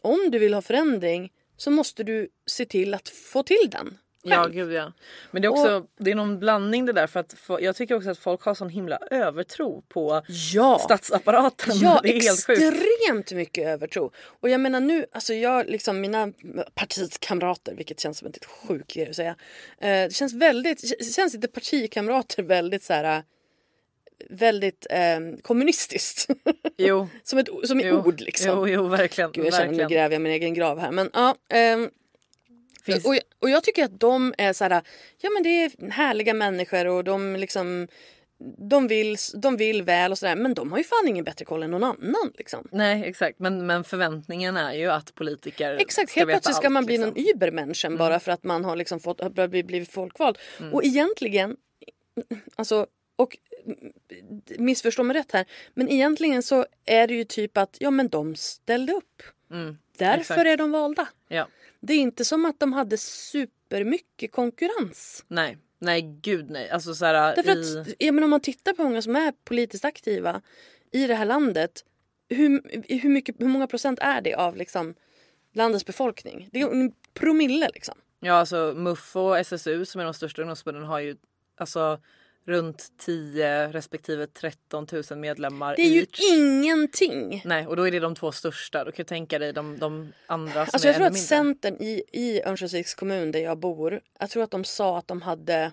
om du vill ha förändring så måste du se till att få till den. Ja gud ja. Men det är också det är någon blandning det där för att få, jag tycker också att folk har sån himla övertro på Ja. statsapparaten. Ja, det är extremt mycket övertro. Och jag menar nu, alltså jag liksom mina partikamrater, vilket känns som ett sjukt att säga. Eh, det känns väldigt, det känns inte partikamrater väldigt så här väldigt eh, kommunistiskt. Jo, som ett som jo, ord liksom. Jo, jo verkligen. Gud, jag känner nu verkligen. gräver jag min egen grav här. Men ja, ehm, Finns- och, jag- och jag tycker att de är så här, ja men det är härliga människor och de liksom de vill, de vill väl och sådär men de har ju fan ingen bättre koll än någon annan liksom. Nej exakt men, men förväntningen är ju att politiker Exakt, ska helt veta plötsligt ska man bli liksom. någon übermenschen bara för att man har liksom fått, blivit, folkvald. Och egentligen, alltså, och missförstå mig rätt här, men egentligen så är det ju typ att ja men de ställde upp. Därför exakt. är de valda. Ja. Det är inte som att de hade supermycket konkurrens. Nej, nej gud nej. Alltså så här, Därför i... att ja, men om man tittar på många som är politiskt aktiva i det här landet. Hur, hur, mycket, hur många procent är det av liksom, landets befolkning? Det är en promille liksom. Ja alltså MUF och SSU som är de största ungdomsförbunden har ju alltså runt 10 respektive 13 000 medlemmar Det är ju each. ingenting. Nej och då är det de två största. Då kan du tänka dig de, de andra som Alltså är jag tror att mindre. Centern i, i Örnsköldsviks kommun där jag bor. Jag tror att de sa att de hade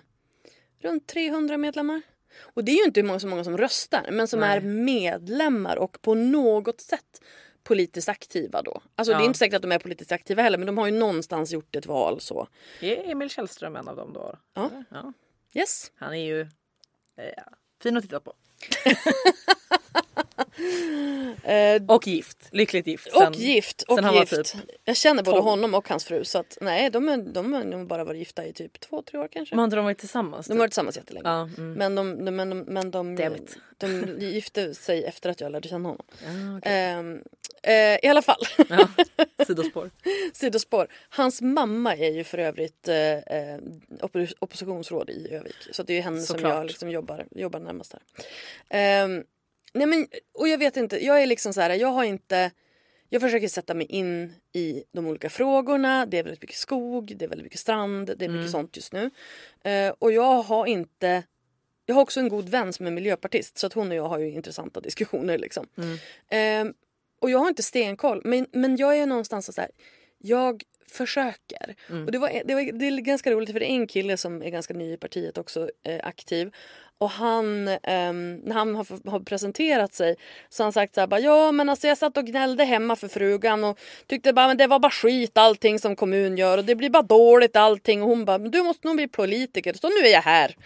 runt 300 medlemmar. Och det är ju inte många- så många som röstar men som Nej. är medlemmar och på något sätt politiskt aktiva då. Alltså det Ja. är inte säkert att de är politiskt aktiva heller men de har ju någonstans gjort ett val så. Är Emil Källström en av dem då? Ja. ja. Yes. Han är ju Eh, fin att titta på. Eh, Och gift. Lyckligt gift. och sen- gift. Och han var gift. typ jag känner både 12. honom och hans fru så att nej de, är, de har nog bara varit gifta i typ två, tre år kanske. Men har inte de varit tillsammans? De har varit tillsammans jättelänge. Ja, mm. Men, de, de, men, de, men de, Debit. de, gifte sig efter att jag lärde känna honom. Ja, okej. Ehm, eh, I alla fall, ja. Sidospår. sidospår. Hans mamma är ju för övrigt oppos- oppositionsråd i Övik. Så det är henne som Såklart. jag liksom jobbar, jobbar närmast här. Ehm, nej men, och jag vet inte, jag är liksom så här, jag har inte jag försöker sätta mig in i de olika frågorna. Det är väldigt mycket skog, det är väldigt mycket strand, det är mycket sånt just nu. Eh, och jag har inte jag har också en god vän som är miljöpartist så att hon och jag har ju intressanta diskussioner. Liksom. Ehm, och jag har inte stenkoll men, men jag är någonstans så här. Jag försöker. Och det, var, det, var, det är ganska roligt för det är en kille som är ganska ny i partiet också eh, aktiv. Och han, ehm, när han har, har presenterat sig så har han sagt så här, bara, ja men alltså jag satt och gnällde hemma för frugan och tyckte bara men det var bara skit allting som kommun gör och det blir bara dåligt allting och hon bara du måste nog bli politiker så nu är jag här.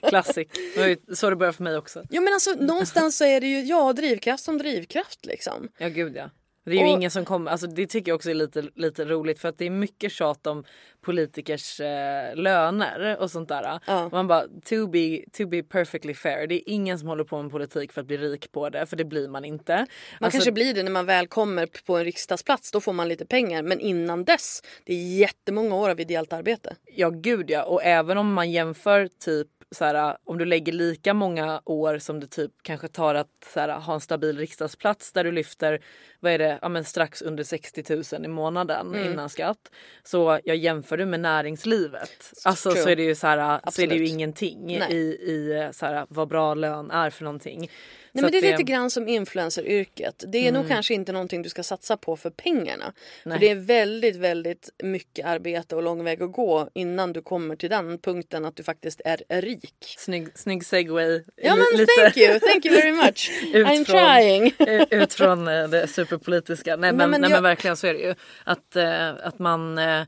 Klassik. Det var ju så det började för mig också. Ja men alltså någonstans så är det ju ja drivkraft som drivkraft liksom. Ja gud ja. Det är ju Och- ingen som kommer, alltså det tycker jag också är lite, lite roligt för att det är mycket tjat om politikers eh, löner och sånt där. Ja. Man bara to be, to be perfectly fair. Det är ingen som håller på med politik för att bli rik på det för det blir man inte. Man Alltså, kanske blir det när man väl kommer på en riksdagsplats. Då får man lite pengar. Men innan dess, det är jättemånga år av ideellt arbete. Ja gud ja och även om man jämför typ så här, om du lägger lika många år som det typ kanske tar att så här, ha en stabil riksdagsplats där du lyfter vad är det, ja, men strax under 60 000 i månaden Mm. innan skatt. Så jag jämför du med näringslivet alltså True. så är det ju så här, så är det ju ingenting Nej. i, i så här, vad bra lön är för någonting. Nej, men det är lite grann som influenceryrket. Det är nog kanske inte någonting du ska satsa på för pengarna. För det är väldigt, väldigt mycket arbete och lång väg att gå innan du kommer till den punkten att du faktiskt är rik. Snygg, snygg segway. Ja men thank you, thank you very much. I'm från- trying. ut från eh, det superpolitiska. Nej men, men nej, men jag- verkligen så är det ju. Att, eh, att man, eh,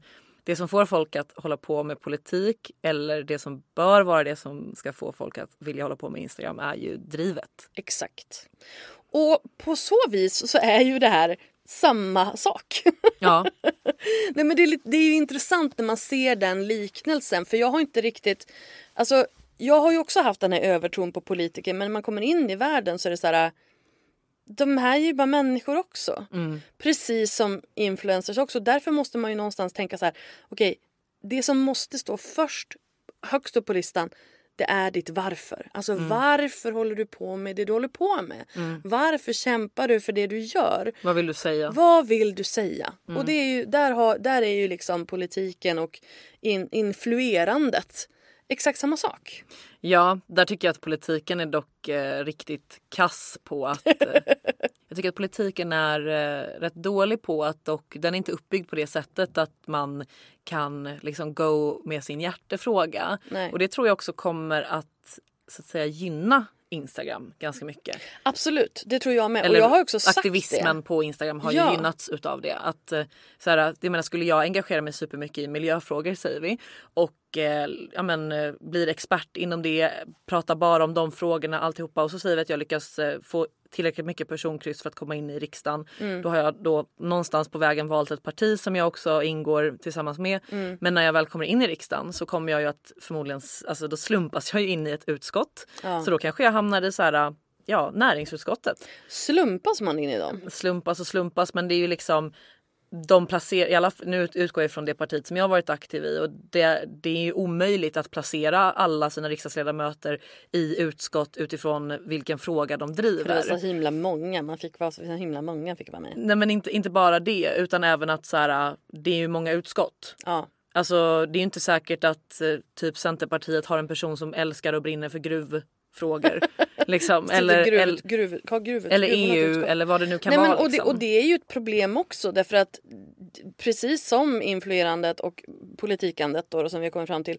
det som får folk att hålla på med politik eller det som bör vara det som ska få folk att vilja hålla på med Instagram är ju drivet. Exakt. Och på så vis så är ju det här samma sak. Ja, Nej, men det, är, det är ju intressant när man ser den liknelsen för jag har inte riktigt... Alltså, jag har ju också haft den här övertron på politiker men när man kommer in i världen så är det så här... De här är ju bara människor också. Precis som influencers också. Därför måste man ju någonstans tänka så här. Okej, det som måste stå först, högst upp på listan det är ditt varför. Alltså varför håller du på med det du håller på med? Varför kämpar du för det du gör? vad vill du säga? Vad vill du säga? Och det är ju, där, har, där är ju liksom politiken och in, influerandet exakt samma sak. Ja, där tycker jag att politiken är dock eh, riktigt kass på att... Eh, jag tycker att politiken är eh, rätt dålig på att och den är inte uppbyggd på det sättet att man kan liksom go med sin hjärtefråga. Nej. Och det tror jag också kommer att så att säga gynna Instagram ganska mycket. Absolut, det tror jag med. Eller och jag har också sagt aktivismen det. på Instagram har Ja. ju gynnats utav det. Att, eh, så här, jag menar, skulle jag engagera mig supermycket i miljöfrågor säger vi och eh, ja, men, eh, blir expert inom det, pratar bara om de frågorna alltihopa och så säger vi att jag lyckas eh, få tillräckligt mycket personkryss för att komma in i riksdagen. Mm. Då har jag då någonstans på vägen valt ett parti som jag också ingår tillsammans med. Mm. Men när jag väl kommer in i riksdagen så kommer jag ju att förmodligen, alltså då slumpas jag ju in i ett utskott. Ja. Så då kanske jag hamnar i så här, ja, näringsutskottet Slumpas man in i dem? slumpas och slumpas men det är ju liksom de placerar, i alla, nu utgår jag från det partiet som jag har varit aktiv i och det, det är omöjligt att placera alla sina riksdagsledamöter i utskott utifrån vilken fråga de För det var driver. så himla många. Man fick vara så himla många fick vara med. Nej men inte, inte bara det utan även att så här, det är ju många utskott. Ja. Alltså det är inte säkert att eh, typ Centerpartiet har en person som älskar och brinner för gruvfrågor. liksom. eller, gruv, eller, gruv, ha gruv, eller EU utskott. eller vad det nu kan Nej, vara. men, och, det, liksom. och det är ju ett problem också därför att precis som influerandet och politikandet då, som vi har kommit fram till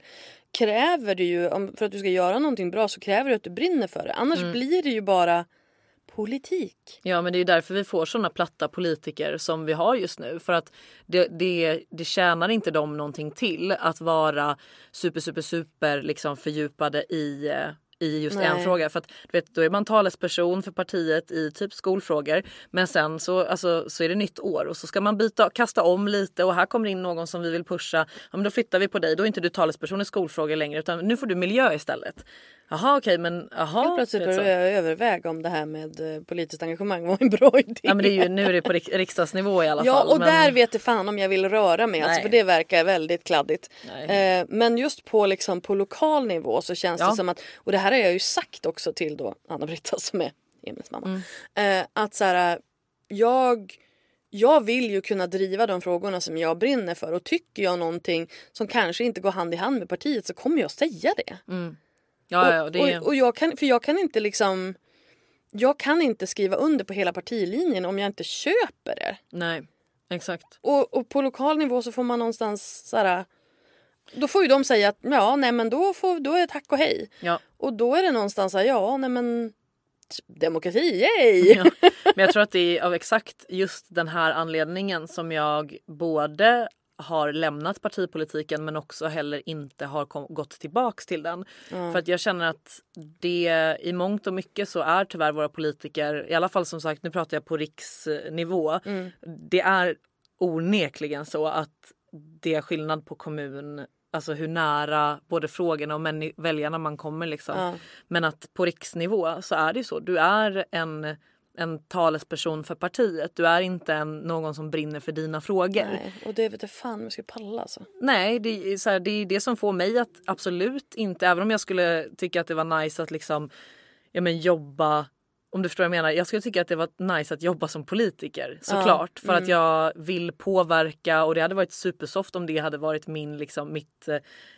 kräver det ju, för att du ska göra någonting bra så kräver det att du brinner för det. Annars Mm. blir det ju bara politik. Ja men det är därför vi får såna platta politiker som vi har just nu. För att det, det, det tjänar inte dem någonting till att vara super super super liksom fördjupade i eh, i just en Nej. fråga. För att du vet, då är man talesperson för partiet i typ skolfrågor. Men sen så, alltså, så är det nytt år och så ska man byta, kasta om lite och här kommer in någon som vi vill pusha. Ja, men då flyttar vi på dig. Då är inte du talesperson i skolfrågor längre utan nu får du miljö istället. Jaha okej men jaha. Helt plötsligt så. jag överväga om det här med eh, politiskt engagemang var en bra idé. Ja men det är ju, nu är det på rik- riksdagsnivå i alla Ja, fall. och men... där vet jag fan om jag vill röra mig. Alltså, för det verkar väldigt kladdigt. Eh, men just på, liksom, på lokal nivå så känns Ja. det som att, och det här har jag ju sagt också till då Anna-Britta som är Emils mamma. Mm. Eh, att så här, jag, jag vill ju kunna driva de frågorna som jag brinner för och tycker jag någonting som kanske inte går hand i hand med partiet så kommer jag säga det. Ja, ja, det och, och jag kan, för jag kan inte liksom jag kan inte skriva under på hela partilinjen om jag inte köper det. Nej, exakt. Och, och på lokal nivå så får man någonstans så här, Då får ju de säga att ja, nej men då, får, då är det tack och hej. Ja. Och då är det någonstans så här, ja, nej men demokrati, yay! Ja. Men jag tror att det är av exakt just den här anledningen som jag både har lämnat partipolitiken men också heller inte har kom- gått tillbaks till den. För att jag känner att det i mångt och mycket så är tyvärr våra politiker, i alla fall som sagt nu pratar jag på riksnivå, det är onekligen så att det är skillnad på kommun Alltså hur nära både frågorna och väljarna man kommer liksom. Ja. Men att på riksnivå så är det ju så. Du är en, en talesperson för partiet. Du är inte en, någon som brinner för dina frågor. Nej, och det vet jag fan om jag ska palla alltså. Nej, det är, så här, det är det som får mig att absolut inte, även om jag skulle tycka att det var nice att liksom ja, men jobba om du förstår vad jag menar. Jag skulle tycka att det var nice att jobba som politiker såklart. För att jag vill påverka och det hade varit supersoft om det hade varit min, liksom, mitt,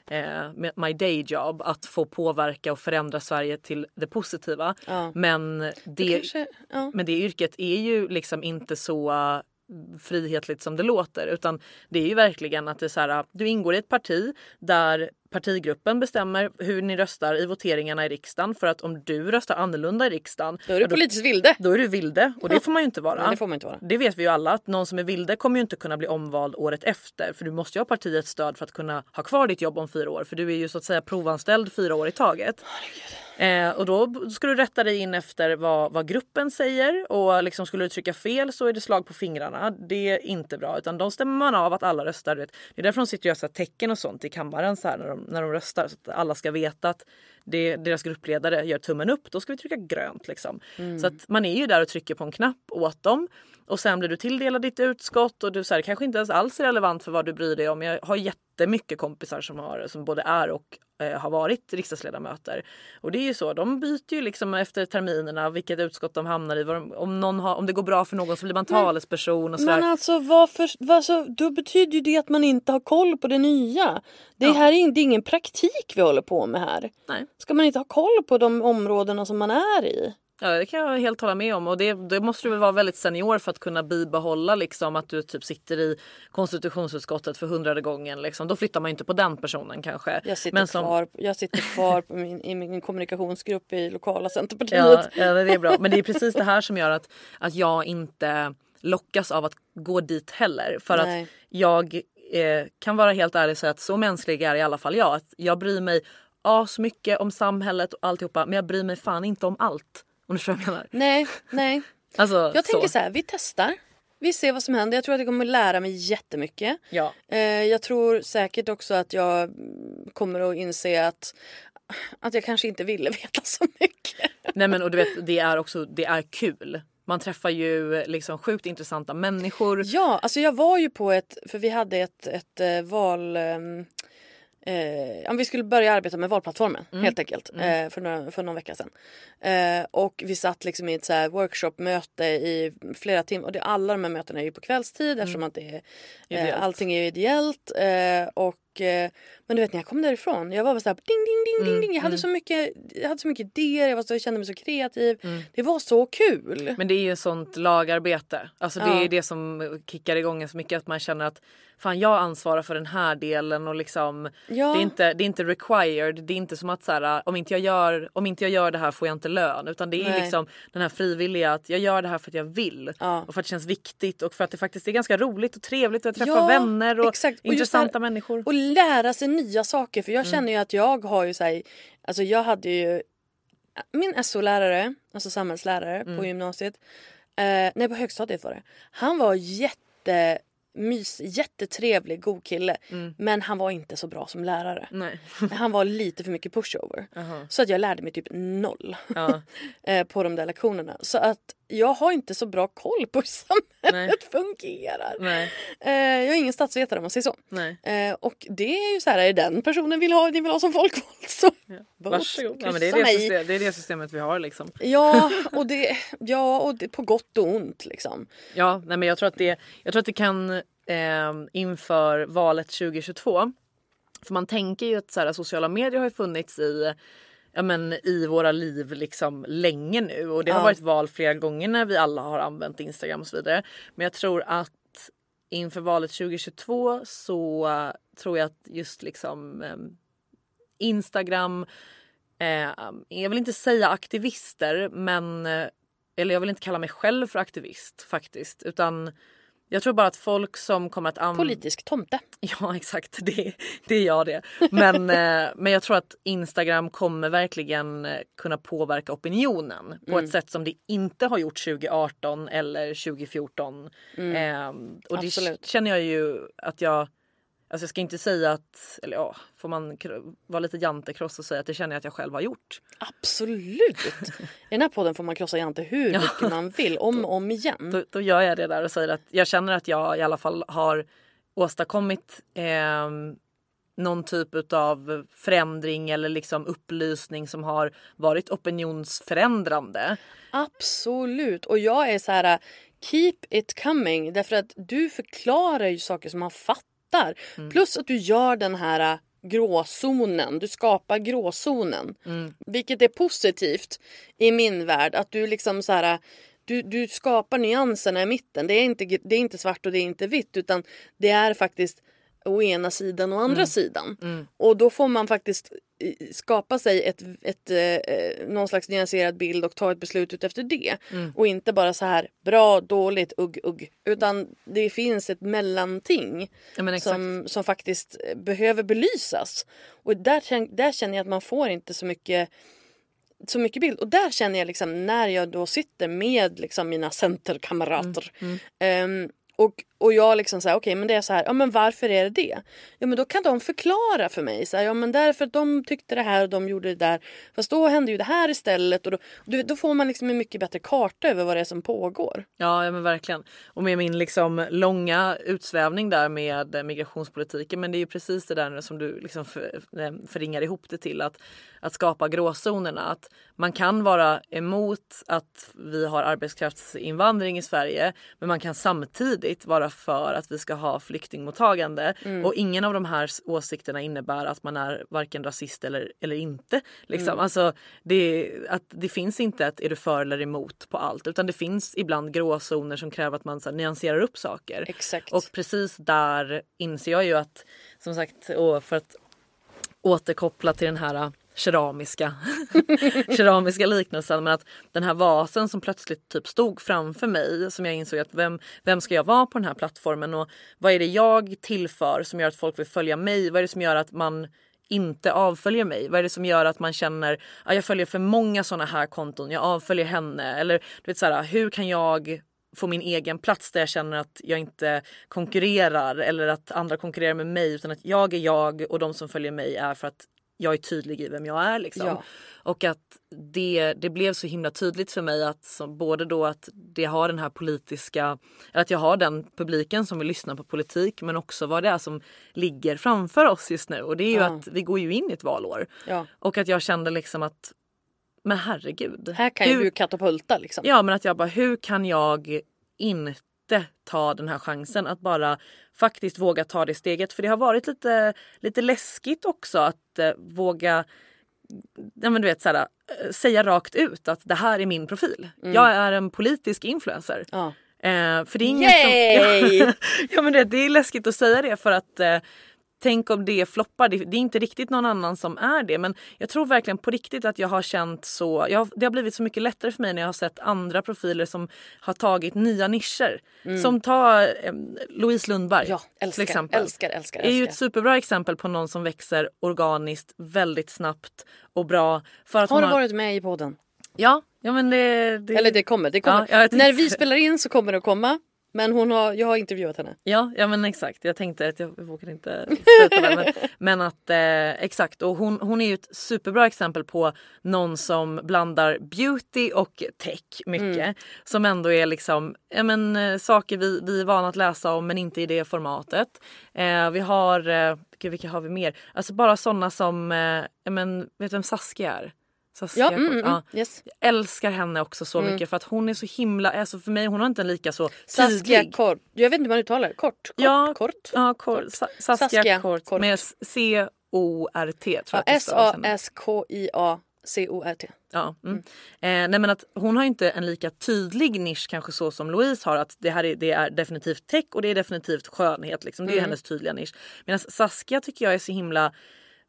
eh, my day job. Att få påverka och förändra Sverige till det positiva. Ja. Men, det, Kanske, ja. men det yrket är ju liksom inte så uh, frihetligt som det låter utan det är ju verkligen att det är så här, du ingår i ett parti där partigruppen bestämmer hur ni röstar i voteringarna i riksdagen för att om du röstar annorlunda i riksdagen Då är du ja, politiskt vilde. då är du vilde och det får man ju inte vara. Nej, det får man inte vara. Det vet vi ju alla att någon som är vilde kommer ju inte kunna bli omvald året efter för du måste ju ha partiets stöd för att kunna ha kvar ditt jobb om fyra år för du är ju så att säga provanställd fyra år i taget. Eh, och då ska du rätta dig in efter vad, vad gruppen säger och liksom skulle du trycka fel så är det slag på fingrarna. Det är inte bra utan de stämmer man av att alla röstar. Vet. Det är därför de sitter och gör så här tecken och sånt i kammaren så här när, de, när de röstar så att alla ska veta att det, deras gruppledare gör tummen upp. Då ska vi trycka grönt liksom. Så att man är ju där och trycker på en knapp åt dem. Och sen blir du tilldelad ditt utskott och du så här, kanske inte ens alls är relevant för vad du bryr dig om. Jag har jättemycket kompisar som, har, som både är och eh, har varit riksdagsledamöter. Och det är ju så, de byter ju liksom efter terminerna vilket utskott de hamnar i. De, om, någon har, om det går bra för någon så blir man talesperson och sådär. Men alltså varför, varför, då betyder ju det att man inte har koll på det nya. Det, Ja. här är, det är ingen praktik vi håller på med här. Nej. Ska man inte ha koll på de områdena som man är i? Ja, det kan jag helt hålla med om. Och det, det måste du väl vara väldigt senior för att kunna bibehålla liksom, att du typ sitter i konstitutionsutskottet för hundrade gången. Liksom. Då flyttar man inte på den personen kanske. Jag sitter Men som- kvar, jag sitter kvar min, i min kommunikationsgrupp i lokala Centerpartiet. Ja, ja, det är bra. Men det är precis det här som gör att, att jag inte lockas av att gå dit heller. För Nej. att jag eh, kan vara helt ärlig och säga att så mänsklig är i alla fall jag. Att jag bryr mig asmycket om samhället och alltihopa men jag bryr mig fan inte om allt. Om du förstår vad jag menar. Nej, nej. Alltså, Jag tänker så här, vi testar. Vi ser vad som händer. Jag tror att jag kommer lära mig jättemycket. Ja. Eh, jag tror säkert också att jag mm, kommer att inse att, att jag kanske inte ville veta så mycket. Nej men och du vet det är också det är kul. Man träffar ju liksom sjukt intressanta människor. Ja, alltså jag var ju på ett, för vi hade ett, ett eh, val... Eh, vi skulle börja arbeta med valplattformen helt enkelt eh, för, några, för någon vecka sedan. Eh, och vi satt liksom i ett så här workshopmöte i flera timmar och det, alla de här mötena är ju på kvällstid eftersom att det är, eh, allting är ideellt. Eh, och, eh, men du vet när jag kom därifrån, jag var så här ding ding ding ding ding. Jag hade, så mycket, jag hade så mycket idéer, jag, var så, jag kände mig så kreativ. Det var så kul. Men det är ju sånt lagarbete. Alltså det Ja. är det som kickar igång så mycket att man känner att fan jag ansvarar för den här delen och liksom Ja. det, är inte, det är inte required. Det är inte som att så här, om, inte jag gör, om inte jag gör det här får jag inte lön. Utan det är Nej. liksom den här frivilliga att jag gör det här för att jag vill. Ja. Och för att det känns viktigt och för att det faktiskt är ganska roligt och trevligt att träffa Ja, vänner och. Och intressanta här- människor. Och lära sig nya saker. För jag Mm. känner ju att jag har ju så här, alltså jag hade ju min SO-lärare, alltså samhällslärare Mm. på gymnasiet, eh, nej på högstadiet var det. Han var jätte mys, jättetrevlig, god kille. Mm. Men han var inte så bra som lärare. Han var lite för mycket pushover. Så att jag lärde mig typ noll Ja. eh, på de där lektionerna. Så att jag har inte så bra koll på hur samhället Nej. fungerar. Nej. Eh, jag är ingen statsvetare om man säger så. Nej. Eh, och det är ju så här, är den personen vill ha, ni vill ha som folkvald så vote, Varsågod. Ja, men det, är det, system, det är det systemet vi har liksom. Ja, och det, ja, och det på gott och ont liksom. Ja, nej men jag tror att det, jag tror att det kan eh, inför valet 2022. För man tänker ju att så här, sociala medier har ju funnits i ja, men, i våra liv liksom länge nu och det har Ja. varit val flera gånger när vi alla har använt Instagram och så vidare. Men jag tror att inför valet 2022 så tror jag att just liksom eh, Instagram eh, jag vill inte säga aktivister men eh, eller jag vill inte kalla mig själv för aktivist faktiskt utan jag tror bara att folk som kommer att använda Politisk tomte. Ja exakt, det, det är jag det. Men, eh, men jag tror att Instagram kommer verkligen eh, kunna påverka opinionen på Mm. ett sätt som det inte har gjort 2018 eller 2014. Eh, och det Absolut. känner jag ju att jag Alltså jag ska inte säga att, eller ja, får man vara lite jantekross och säga att det känner jag att jag själv har gjort. Absolut! I den här podden får man krossa Jante hur mycket man vill, om och om igen. Då, då gör jag det där och säger att jag känner att jag i alla fall har åstadkommit eh, någon typ av förändring eller liksom upplysning som har varit opinionsförändrande. Absolut. Och jag är så här, keep it coming. Därför att du förklarar ju saker som man fattar. Plus att du gör den här gråzonen. Du skapar gråzonen. Vilket är positivt i min värld. Att du liksom så här... Du, du skapar nyanserna i mitten. Det är, inte, det är inte svart och det är inte vitt. Utan det är faktiskt å ena sidan och andra sidan. Och då får man faktiskt skapa sig ett, ett, eh, någon slags nyanserad bild och ta ett beslut ut efter det. Och inte bara så här bra, dåligt, ugg, ugg. Utan det finns ett mellanting Ja, som, som faktiskt eh, behöver belysas. Och där, där känner jag att man får inte så mycket så mycket bild. Och där känner jag liksom när jag då sitter med liksom mina centerkamrater. ehm, och, och jag liksom säger okej men det är så här, ja men varför är det det? Ja men då kan de förklara för mig. Så här, ja men därför att de tyckte det här och de gjorde det där. Fast då hände ju det här istället. Och då, och då får man liksom en mycket bättre karta över vad det är som pågår. Ja, ja men verkligen. Och med min liksom långa utsvävning där med migrationspolitiken. Men det är ju precis det där som du liksom för, eh, förringar ihop det till. Att, att skapa gråzonerna. Att man kan vara emot att vi har arbetskraftsinvandring i Sverige. Men man kan samtidigt vara för att vi ska ha flyktingmottagande. Och ingen av de här åsikterna innebär att man är varken rasist eller, eller inte. Liksom. Alltså, det, att det finns inte ett är du för eller emot på allt. Utan det finns ibland gråzoner som kräver att man så här, nyanserar upp saker. Exakt. Och precis där inser jag ju att, som sagt, för att återkoppla till den här keramiska, keramiska liknelsen. Men att den här vasen som plötsligt typ stod framför mig som jag insåg att vem, vem ska jag vara på den här plattformen och vad är det jag tillför som gör att folk vill följa mig? Vad är det som gör att man inte avföljer mig? Vad är det som gör att man känner att jag följer för många såna här konton, jag avföljer henne? Eller du vet så här, hur kan jag få min egen plats där jag känner att jag inte konkurrerar eller att andra konkurrerar med mig utan att jag är jag och de som följer mig är för att jag är tydlig i vem jag är. Liksom. Ja. Och att det, det blev så himla tydligt för mig att både då att det har den här politiska, att jag har den publiken som vill lyssna på politik men också vad det är som ligger framför oss just nu. Och det är ju Ja. att vi går ju in i ett valår. Ja. Och att jag kände liksom att men herregud. Här kan ju hur- du katapulta liksom. Ja men att jag bara hur kan jag inte ta den här chansen att bara faktiskt våga ta det steget. För det har varit lite, lite läskigt också att eh, våga ja, men du vet, såhär, eh, säga rakt ut att det här är min profil. Jag är en politisk influencer. Ja. Eh, för det är ingen Yay! som... Ja, ja men det, det är läskigt att säga det för att eh, Tänk om det floppar. Det, det är inte riktigt någon annan som är det. Men jag tror verkligen på riktigt att jag har känt så. Jag, det har blivit så mycket lättare för mig när jag har sett andra profiler som har tagit nya nischer. Som ta eh, Louise Lundberg Ja, till älskar, exempel. älskar, älskar, är ju älskar. ett superbra exempel på någon som växer organiskt väldigt snabbt och bra. För att Har du varit med i podden? Ja, ja men det, det... Eller det kommer. Det kommer. Ja, När vi spelar in så kommer det att komma. Men hon har, jag har intervjuat henne. Ja, ja men exakt. Jag tänkte att jag vågar inte sluta där. Men, men att eh, exakt. Och hon, hon är ju ett superbra exempel på någon som blandar beauty och tech mycket. Som ändå är liksom ja, men, eh, saker vi, vi är vana att läsa om men inte i det formatet. Eh, vi har, eh, gud, vilka har vi mer? Alltså bara sådana som, eh, ja, men, vet du vem Saskia är? Saskia Ja, mm, mm, ja. yes. Jag älskar henne också så mycket för att hon är så himla, alltså för mig hon har inte en lika så Saskia tydlig. Kort. Jag vet inte hur man uttalar det. Kort? Kort? Ja, Kort? Ja, kort. Sa- Saskia, Saskia Kort. Kort. Med C-O-R-T Ja, henne. S-A-S-K-I-A-C-O-R-T. Ja, mm. eh, nej men att hon har inte en lika tydlig nisch kanske så som Louise har. Att det här är, det är definitivt tech och det är definitivt skönhet. Liksom. Det är hennes tydliga nisch. Medan Saskia tycker jag är så himla...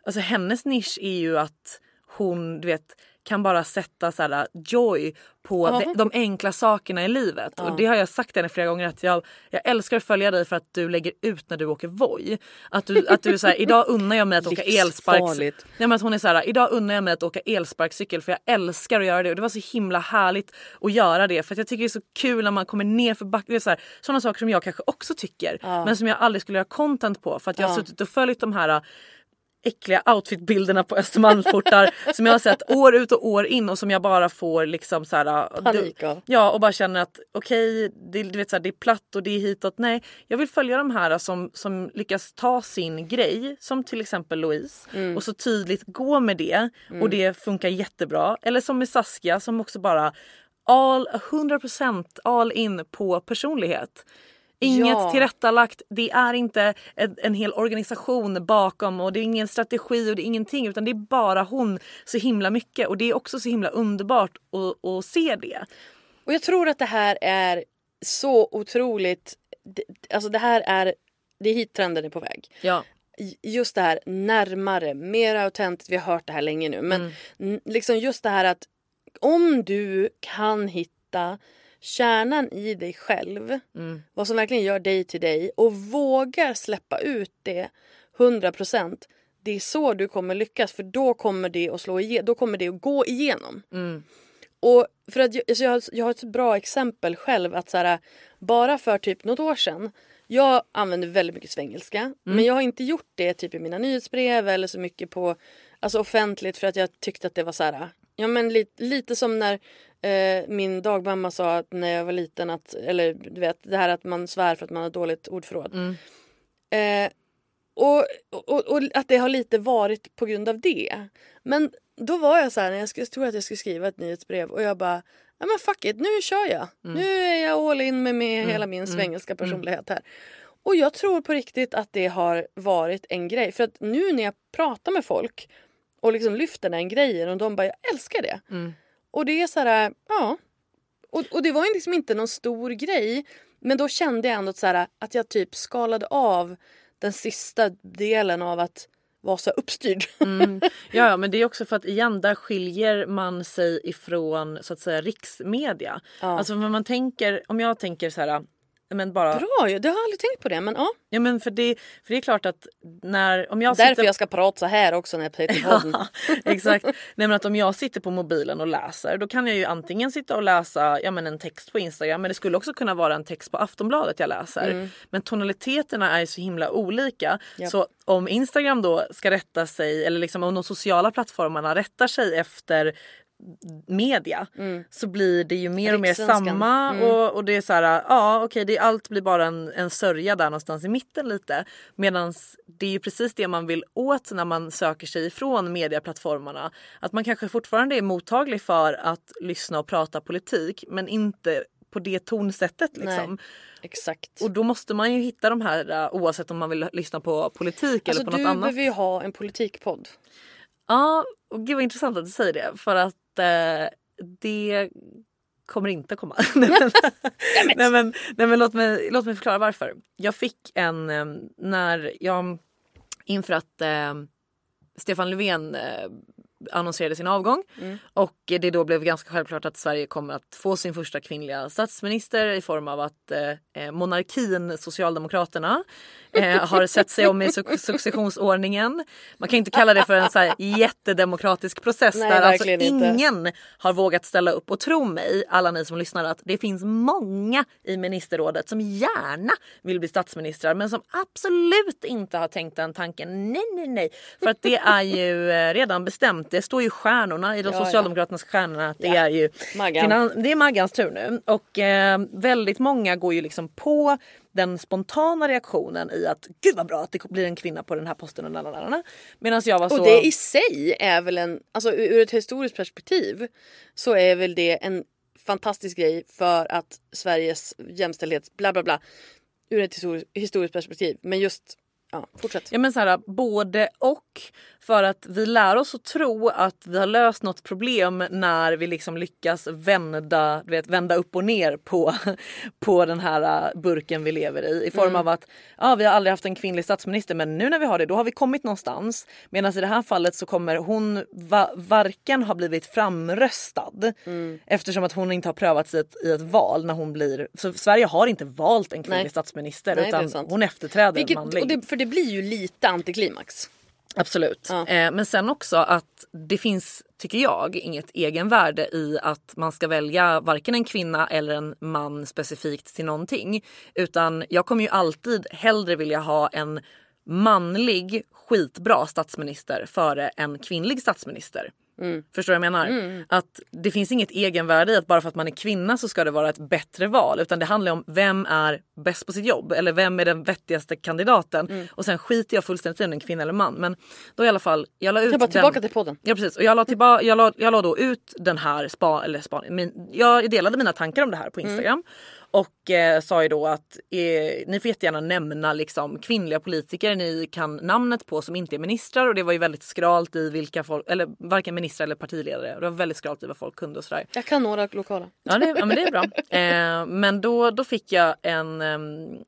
Alltså hennes nisch är ju att hon du vet kan bara sätta så här, joy på Ja. de, de enkla sakerna i livet. Och det har jag sagt till henne flera gånger att jag, jag älskar att följa dig för att du lägger ut när du åker Voi. Att du, att du så här, idag unnar jag mig att åka elsparks... Livsfarligt. Nej, men att hon är så här, idag unnar jag mig att åka elsparkcykel för jag älskar att göra det och det var så himla härligt att göra det för att jag tycker det är så kul när man kommer ner för backen. Sådana saker som jag kanske också tycker men som jag aldrig skulle göra content på för att jag har suttit och följt de här äckliga outfitbilderna på Östermalmsportar som jag har sett år ut och år in och som jag bara får liksom så här, Panik av. Ja och bara känner att okej det, du vet, så här, det är platt och det är hitåt. Nej jag vill följa de här som, som lyckas ta sin grej som till exempel Louise Mm. och så tydligt gå med det och det funkar jättebra. Eller som med Saskia som också bara all 100% all in på personlighet. Inget Ja. tillrättalagt, det är inte en, en hel organisation bakom och det är ingen strategi och det är ingenting utan det är bara hon så himla mycket och det är också så himla underbart att, att se det. Och jag tror att det här är så otroligt... Alltså det här är... Det är hit trenden är på väg. Ja. Just det här närmare, mer autentiskt. Vi har hört det här länge nu. Men n- liksom just det här att om du kan hitta kärnan i dig själv. Vad som verkligen gör dig till dig och vågar släppa ut det 100%. Det är så du kommer lyckas för då kommer det att slå igenom, då kommer det att gå igenom. Och för att jag, alltså jag, har- jag har ett bra exempel själv att så här, bara för typ något år sedan jag använder väldigt mycket svengelska men jag har inte gjort det typ i mina nyhetsbrev eller så mycket på alltså offentligt för att jag tyckte att det var så här ja men lite, lite som när eh, min dagmamma sa att när jag var liten att eller du vet det här att man svär för att man har dåligt ordförråd. Eh, och, och, och att det har lite varit på grund av det. Men då var jag så här när jag skulle, tror att jag skulle skriva ett nyhetsbrev och jag bara Ja men fuck it, nu kör jag. Nu är jag all in med, med hela min svengelska personlighet här. Och jag tror på riktigt att det har varit en grej. För att nu när jag pratar med folk och liksom lyfter den grejen och de bara jag älskar det. Och det är så här, ja. Och, och det var ju liksom inte någon stor grej. Men då kände jag ändå så här, att jag typ skalade av den sista delen av att vara så uppstyrd. Ja, ja, men det är också för att igen där skiljer man sig ifrån så att säga riksmedia. Alltså när man tänker, om jag tänker så här, men bara, Bra ju, det har jag aldrig tänkt på det men ja. ja men för det, för det är klart att när, om jag Därför sitter... jag ska prata så här också när jag sitter i podden. Exakt. Nej, men att om jag sitter på mobilen och läser då kan jag ju antingen sitta och läsa ja, men en text på Instagram men det skulle också kunna vara en text på Aftonbladet jag läser. Mm. Men tonaliteterna är ju så himla olika. Så om Instagram då ska rätta sig eller liksom om de sociala plattformarna rättar sig efter media så blir det ju mer och mer samma och, och det är så här, ja okej det, allt blir bara en, en sörja där någonstans i mitten lite. Medan det är ju precis det man vill åt när man söker sig ifrån medieplattformarna. Att man kanske fortfarande är mottaglig för att lyssna och prata politik men inte på det tonsättet liksom. Nej. Exakt. Och då måste man ju hitta de här uh, oavsett om man vill lyssna på politik alltså eller på du något annat. behöver ju ha en politikpodd. Ja, och gud vad intressant att du säger det för att eh, det kommer inte komma. nej, men, nej, men, nej men låt mig, låt mig förklara varför. Jag fick en, eh, när jag inför att eh, Stefan Löfven eh, annonserade sin avgång och det då blev ganska självklart att Sverige kommer att få sin första kvinnliga statsminister i form av att eh, monarkin Socialdemokraterna eh, har sett sig om i suc- successionsordningen. Man kan inte kalla det för en så här jättedemokratisk process Nej, där alltså verkligen inte. ingen har vågat ställa upp och tro mig alla ni som lyssnar att det finns många i ministerrådet som gärna vill bli statsministrar men som absolut inte har tänkt den tanken. Nej, nej, nej. För att det är ju eh, redan bestämt. Det står ju stjärnorna i de Ja, socialdemokraternas stjärnorna att det Ja. är ju Maggan. det är Maggans tur nu och eh, väldigt många går ju liksom på den spontana reaktionen i att gud vad bra att det blir en kvinna på den här posten och. Medan jag var så... Och det i sig är väl en, alltså ur ett historiskt perspektiv så är väl det en fantastisk grej för att Sveriges jämställdhets bla bla bla ur ett historiskt perspektiv. Men just ja, fortsätt. Ja men så här, både och. För att vi lär oss att tro att vi har löst något problem när vi liksom lyckas vända, vet, vända upp och ner på, på den här äh, burken vi lever i. I form Mm. av att ja, vi har aldrig haft en kvinnlig statsminister men nu när vi har det då har vi kommit någonstans. Medan i det här fallet så kommer hon va, varken ha blivit framröstad Mm. eftersom att hon inte har prövats i ett, i ett val när hon blir... Så Sverige har inte valt en kvinnlig Nej. statsminister Nej, utan hon efterträder Vilket, en manlig. och det, för det blir ju lite antiklimax. Absolut. Ja. Eh, men sen också att det finns, tycker jag, inget egenvärde i att man ska välja varken en kvinna eller en man specifikt till någonting. Utan jag kommer ju alltid hellre vilja ha en manlig skitbra statsminister före en kvinnlig statsminister. Förstår du vad jag menar? Att det finns inget egenvärde i att bara för att man är kvinna så ska det vara ett bättre val. Utan det handlar om vem är bäst på sitt jobb eller vem är den vettigaste kandidaten. Och sen skiter jag fullständigt i om det är en kvinna eller man. Men då i alla fall, jag la ut Jag bara den- tillbaka till podden. Ja precis och jag la, tillba- jag la, jag la då ut den här spa, eller spa, min, jag delade mina tankar om det här på Instagram. Och eh, sa ju då att eh, ni får jättegärna nämna liksom, kvinnliga politiker ni kan namnet på som inte är ministrar och det var ju väldigt skralt i vilka folk, eller varken ministrar eller partiledare. Det var väldigt skralt i vad folk kunde och sådär. Jag kan några lokala. Ja, det, ja men det är bra. Eh, men då, då fick jag en,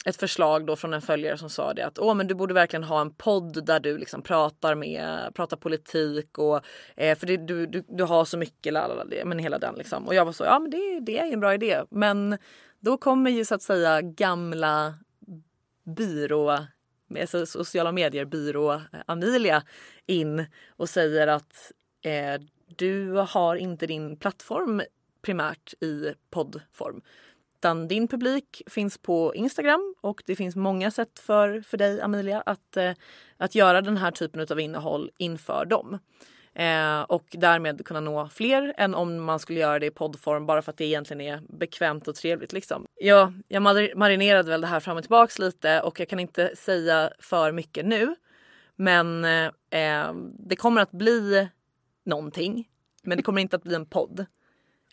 ett förslag då från en följare som sa det att Åh, men du borde verkligen ha en podd där du liksom pratar med, pratar politik och eh, för det, du, du, du har så mycket, lalala, men hela den liksom. Och jag var så, ja men det, det är ju en bra idé. Men då kommer ju så att säga gamla byrå, med sociala medier byrå eh, Amelia in och säger att eh, du har inte din plattform primärt i poddform. Utan din publik finns på Instagram och det finns många sätt för, för dig Amelia att, eh, att göra den här typen av innehåll inför dem. Eh, och därmed kunna nå fler än om man skulle göra det i poddform bara för att det egentligen är bekvämt och trevligt. Liksom. Ja, jag mar- marinerade väl det här fram och tillbaks lite och jag kan inte säga för mycket nu. Men eh, eh, det kommer att bli någonting. Men det kommer inte att bli en podd.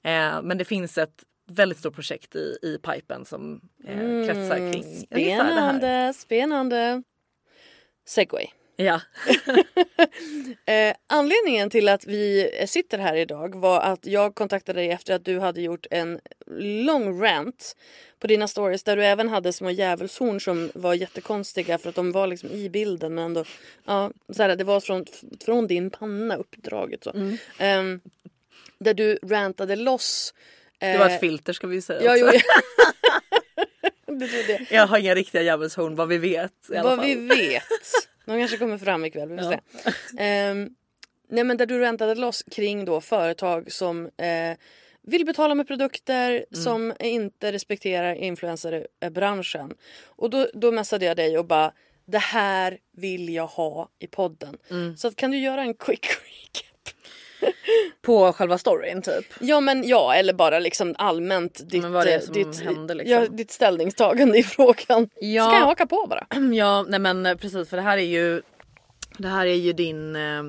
Eh, men det finns ett väldigt stort projekt i, i pipen som eh, kretsar kring ungefär det här. Spännande, spännande. Segway. Ja. Eh, anledningen till att vi sitter här idag var att jag kontaktade dig efter att du hade gjort en lång rant på dina stories där du även hade små djävulshorn som var jättekonstiga för att de var liksom i bilden men ändå ja, så här, det var från, från din panna uppdraget så. Mm. Ehm, där du rantade loss. Det var eh, ett filter ska vi säga Ja, också. jag. Har inga riktiga djävulshorn vad vi vet. I Vad vi vet. De kanske kommer fram ikväll, vi får Ja. se. Ehm, nej men där du räntade loss kring då företag som eh, vill betala med produkter Mm. som inte respekterar influencerbranschen. Och då, då messade jag dig och bara det här vill jag ha i podden. Mm. Så att, kan du göra en quick recap? På själva storyn typ. Ja men ja, eller bara liksom allmänt ditt, Men vad det eh, som ditt, händer, liksom. ja, ditt ställningstagande i frågan. Ja. Så kan jag haka på bara. Ja, nej men eh, precis för det här är ju det här är ju din eh,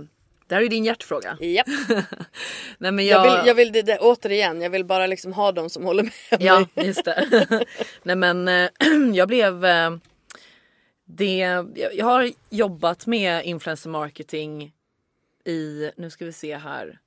det här är din hjärtfråga. Japp. Nej, men Jag jag, vill, jag vill det, det, återigen, jag vill bara liksom ha dem som håller med Ja, mig. just det. Nej men jag blev... Det, jag har jobbat med influencer marketing i, nu ska vi se här,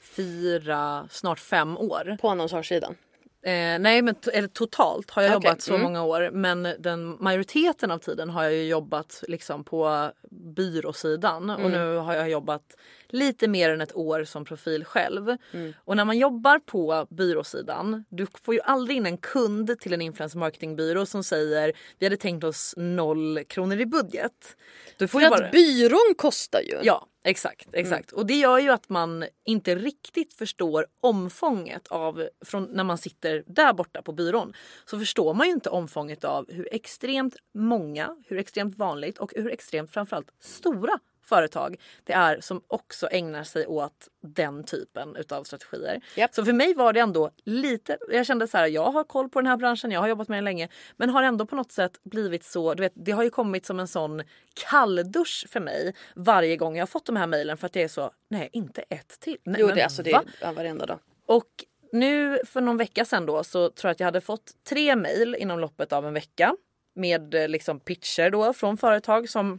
fyra, snart fem år. På annonsörssidan. Eh, nej men eller totalt har jag Okej, jobbat så mm. många år men den majoriteten av tiden har jag ju jobbat liksom på byråsidan Mm. och nu har jag jobbat lite mer än ett år som profil själv. Mm. Och när man jobbar på byråsidan, du får ju aldrig in en kund till en influencer marketingbyrå som säger vi hade tänkt oss noll kronor i budget. Du får För ju att bara... byrån kostar ju. Ja, exakt. exakt. Och det gör ju att man inte riktigt förstår omfånget av, från när man sitter där borta på byrån, så förstår man ju inte omfånget av hur extremt många, hur extremt vanligt och hur extremt framförallt stora företag det är som också ägnar sig åt den typen utav strategier. Japp. Så för mig var det ändå lite, jag kände så här, jag har koll på den här branschen, jag har jobbat med den länge, men har ändå på något sätt blivit så, du vet, det har ju kommit som en sån kalldusch för mig varje gång jag har fått de här mejlen för att det är så, nej inte ett till. Nej, Jo, men det, alltså det är ja, varenda dag. Och nu för någon vecka sedan då så tror jag att jag hade fått tre mejl inom loppet av en vecka med eh, liksom pitcher då från företag som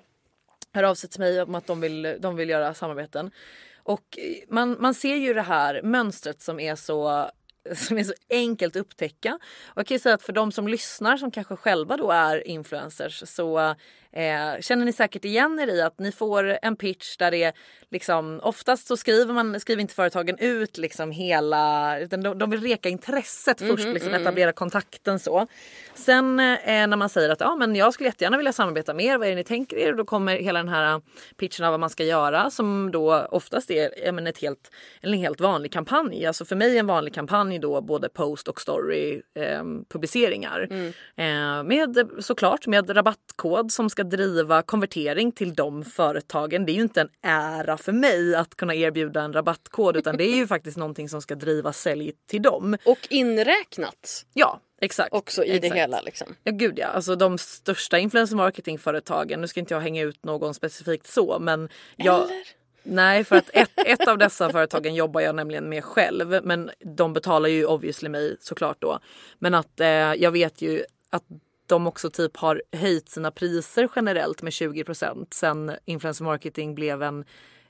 hör av sig till mig om att de vill, de vill göra samarbeten. Och man, man ser ju det här mönstret som är så som är så enkelt att upptäcka. Och jag kan säga att för de som lyssnar som kanske själva då är influencers så Eh, känner ni säkert igen er i att ni får en pitch där det är liksom oftast så skriver man skriver inte företagen ut liksom hela utan de, de vill reka intresset mm först liksom mm. etablera kontakten så. Sen eh, när man säger att ja, men jag skulle jättegärna vilja samarbeta mer. Vad är det ni tänker er? Då kommer hela den här pitchen av vad man ska göra som då oftast är men ett helt, en helt vanlig kampanj. Alltså för mig en vanlig kampanj då både post och story eh, publiceringar. Mm. Eh, med såklart med rabattkod som ska ska driva konvertering till de företagen. Det är ju inte en ära för mig att kunna erbjuda en rabattkod utan det är ju faktiskt någonting som ska driva sälj till dem. Och inräknat. Ja, Exakt. Också i exakt. det hela liksom. Ja gud ja. Alltså de största influencer marketingföretagen, nu ska inte jag hänga ut någon specifikt så men jag... Eller? Nej för att ett, ett av dessa företagen jobbar jag nämligen med själv men de betalar ju obviously mig såklart då. Men att eh, jag vet ju att de också typ har höjt sina priser generellt med 20% sen influencer marketing blev en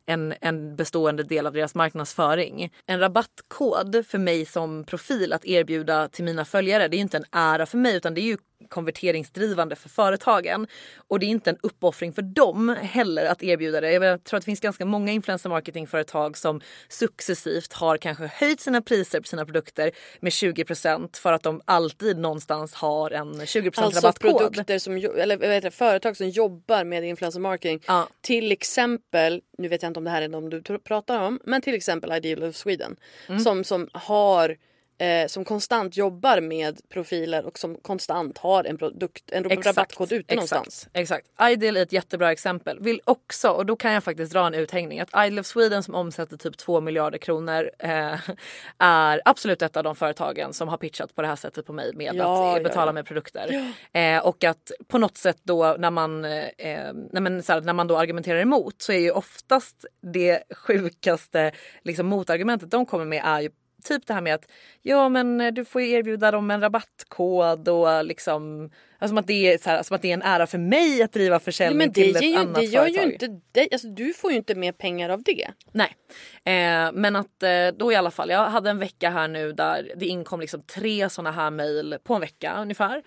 en, en bestående del av deras marknadsföring. En rabattkod för mig som profil att erbjuda till mina följare, det är ju inte en ära för mig utan det är ju konverteringsdrivande för företagen. Och det är inte en uppoffring för dem heller att erbjuda det. Jag tror att det finns ganska många influencer marketingföretag som successivt har kanske höjt sina priser på sina produkter med 20% för att de alltid någonstans har en 20 alltså rabattkod. Alltså produkter som, eller vad det, företag som jobbar med influencer marketing. Ja. Till exempel, nu vet jag inte om det här är de du pratar om, men till exempel Ideal of Sweden. Mm. Som, som har eh, som konstant jobbar med profiler och som konstant har en produkt, en exakt, rabattkod ute exakt, någonstans. Exakt. Ideal är ett jättebra exempel. Vill också, och då kan jag faktiskt dra en uthängning, att Ideal of Sweden som omsätter typ 2 miljarder kronor eh, är absolut ett av de företagen som har pitchat på det här sättet på mig med ja, att betala ja, ja. med produkter. Eh, och att på något sätt då när man, eh, när, man, här, när man då argumenterar emot så är ju oftast det sjukaste liksom, motargumentet de kommer med är ju typ det här med att ja men du får erbjuda dem en rabattkod och liksom alltså att det är så här, som att det är en ära för mig att driva försäljning ja, till ett ju, annat det gör företag. Ju inte dig, alltså du får ju inte mer pengar av det. Nej, eh, men att eh, då i alla fall. Jag hade en vecka här nu där det inkom liksom tre såna här mejl på en vecka ungefär.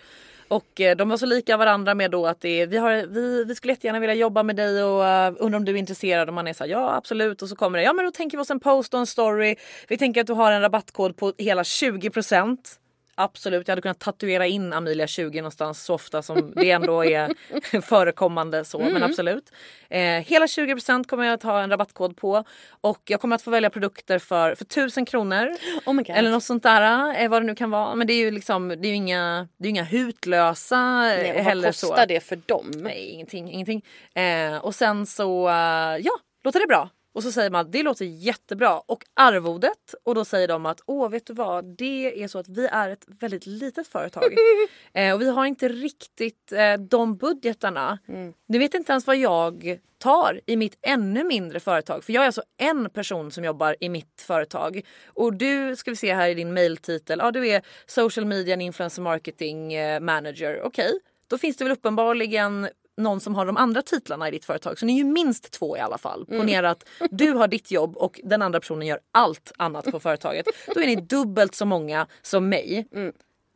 Och eh, de var så lika varandra med då att det, vi, har, vi, vi skulle jättegärna vilja jobba med dig och eh, uh, undrar om du är intresserad. Och man är så här, ja absolut. Och så kommer det, ja men då tänker vi oss en post och en story. Vi tänker att du har en rabattkod på hela 20 procent. Absolut, jag hade kunnat tatuera in Amelia 20 någonstans så ofta som det ändå är förekommande så. Mm. Men absolut. Eh, hela 20% kommer jag att ha en rabattkod på och jag kommer att få välja produkter för, för 1000 kronor. Oh eller något sånt där. Eh, vad det nu kan vara. Men det är ju liksom, det är ju inga, det är inga hutlösa Nej, och heller. Vad kostar så. det för dem? Nej, ingenting. ingenting. Eh, och sen så, uh, ja, låter det bra? Och så säger man att det låter jättebra. Och arvodet, och då säger de att åh vet du vad, det är så att vi är ett väldigt litet företag. eh, och vi har inte riktigt eh, de budgetarna. Mm. Du vet inte ens vad jag tar i mitt ännu mindre företag. För jag är alltså en person som jobbar i mitt företag. Och du ska vi se här i din mailtitel, ja du är social media and influencer marketing eh, manager. Okej, okay. då finns det väl uppenbarligen någon som har de andra titlarna i ditt företag. Så ni är ju minst två i alla fall. Mm. Ponera att du har ditt jobb och den andra personen gör allt annat på företaget. Då är ni dubbelt så många som mig. Mm.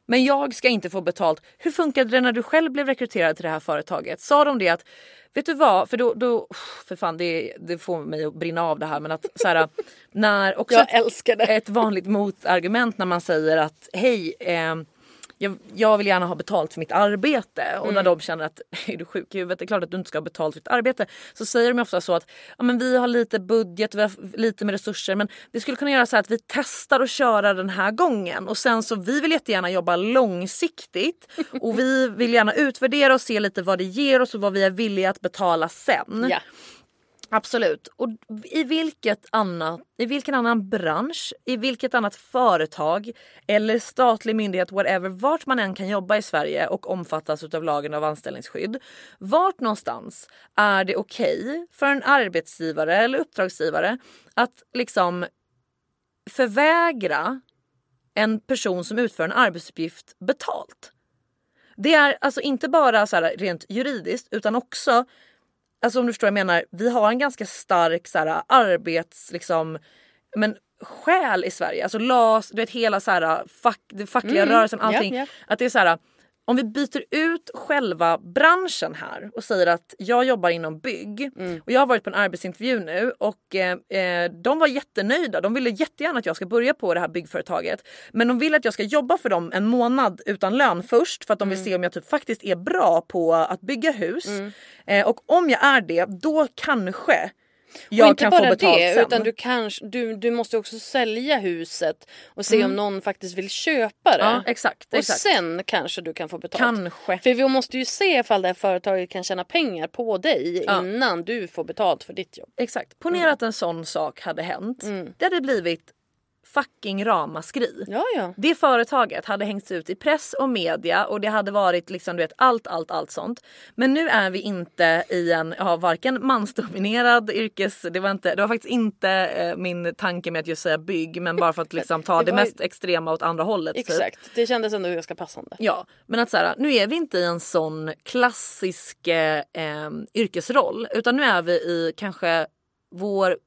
Men jag ska inte få betalt. Hur funkade det när du själv blev rekryterad till det här företaget? Sa de det att Vet du vad, för då, då för fan det, det får mig att brinna av det här men att så här, när också jag älskar det. ett vanligt motargument när man säger att hej eh, jag, jag vill gärna ha betalt för mitt arbete. Och mm. när de känner att är du sjuk i huvudet, det är klart att du inte ska ha betalt för ditt arbete. Så säger de ofta så att ja, men vi har lite budget, vi har lite med resurser men vi skulle kunna göra så att vi testar att köra den här gången. Och sen så vi vill jättegärna jobba långsiktigt och vi vill gärna utvärdera och se lite vad det ger oss och vad vi är villiga att betala sen. Ja. Absolut. Och i, vilket annat, i vilken annan bransch, i vilket annat företag eller statlig myndighet, whatever, vart man än kan jobba i Sverige och omfattas av lagen av anställningsskydd. Vart någonstans är det okej okay för en arbetsgivare eller uppdragsgivare att liksom förvägra en person som utför en arbetsuppgift betalt? Det är alltså inte bara så här, rent juridiskt utan också Alltså om du förstår vad jag menar, vi har en ganska stark så här, arbets liksom, men själ i Sverige. Alltså LAS, du vet hela så här, fack, den fackliga Mm, rörelsen, allting. ja. Att det är så här, om vi byter ut själva branschen här och säger att jag jobbar inom bygg Mm. och jag har varit på en arbetsintervju nu och eh, eh, de var jättenöjda. De ville jättegärna att jag ska börja på det här byggföretaget. Men de vill att jag ska jobba för dem en månad utan lön först för att de vill Mm. se om jag typ faktiskt är bra på att bygga hus. Eh, och om jag är det, då kanske jag inte kan bara få betalt det, sen. utan du, kanske, du, du måste också sälja huset och se om någon faktiskt vill köpa det. Mm. Ja, exakt. och exakt. sen kanske du kan få betalt. Kanske. För vi måste ju se ifall det här företaget kan tjäna pengar på dig Ja. innan du får betalt för ditt jobb. Exakt. Ponera att en sån sak hade hänt. Det hade blivit fucking ramaskri. Ja, ja. Det företaget hade hängts ut i press och media och det hade varit liksom du vet allt, allt, allt sånt. Men nu är vi inte i en, ja, varken mansdominerad yrkes, det var, inte, det var faktiskt inte eh, min tanke med att just säga bygg men bara för att liksom ta Det det, var ju- mest extrema åt andra hållet. typ. Exakt, det kändes ändå ganska passande. Ja, men att så här, nu är vi inte i en sån klassisk eh, yrkesroll utan nu är vi i kanske vår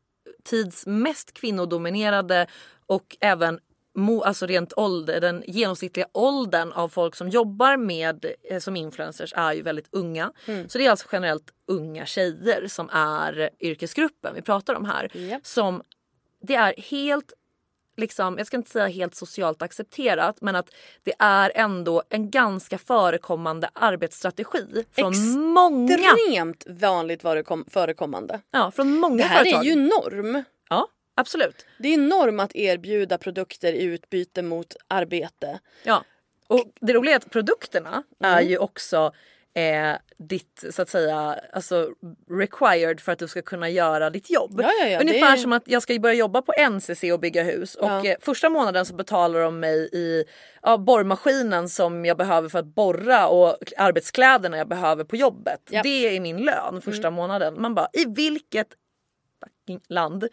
tids mest kvinnodominerade och även mo, alltså rent ålder, den genomsnittliga åldern av folk som jobbar med eh, som influencers är ju väldigt unga. Så det är alltså generellt unga tjejer som är yrkesgruppen vi pratar om här. Japp. Som det är helt liksom, jag ska inte säga helt socialt accepterat men att det är ändå en ganska förekommande arbetsstrategi från många, Extremt vanligt förekom- förekommande. ja, från många Det här företag. är ju norm. Ja, absolut. Det är norm att erbjuda produkter i utbyte mot arbete. Ja. Och det roliga är att produkterna Mm. är ju också eh, ditt så att säga alltså required för att du ska kunna göra ditt jobb. Ja, ja, ja, Ungefär är- som att jag ska börja jobba på NCC och bygga hus och eh, första månaden så betalar de mig i ja, borrmaskinen som jag behöver för att borra och arbetskläderna jag behöver på jobbet. Mm. Det är min lön första månaden. Man bara i vilket land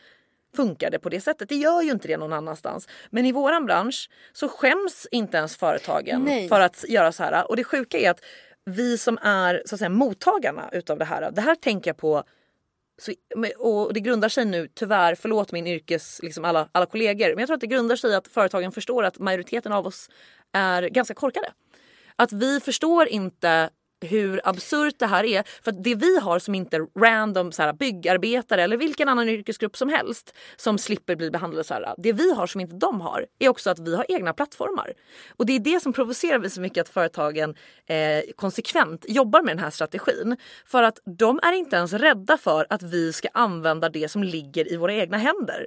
funkar det på det sättet. Det gör ju inte det någon annanstans. Men i våran bransch så skäms inte ens företagen Nej. för att göra så här. Och det sjuka är att vi som är så att säga, mottagarna utav det här. Det här tänker jag på så, och det grundar sig nu tyvärr, förlåt min yrkes, liksom alla, alla kollegor, men jag tror att det grundar sig i att företagen förstår att majoriteten av oss är ganska korkade. Att vi förstår inte hur absurt det här är. För att det vi har som inte random så här, byggarbetare eller vilken annan yrkesgrupp som helst som slipper bli behandlade så här. Det vi har som inte de har är också att vi har egna plattformar. Och det är det som provocerar mig så mycket att företagen eh, konsekvent jobbar med den här strategin. För att de är inte ens rädda för att vi ska använda det som ligger i våra egna händer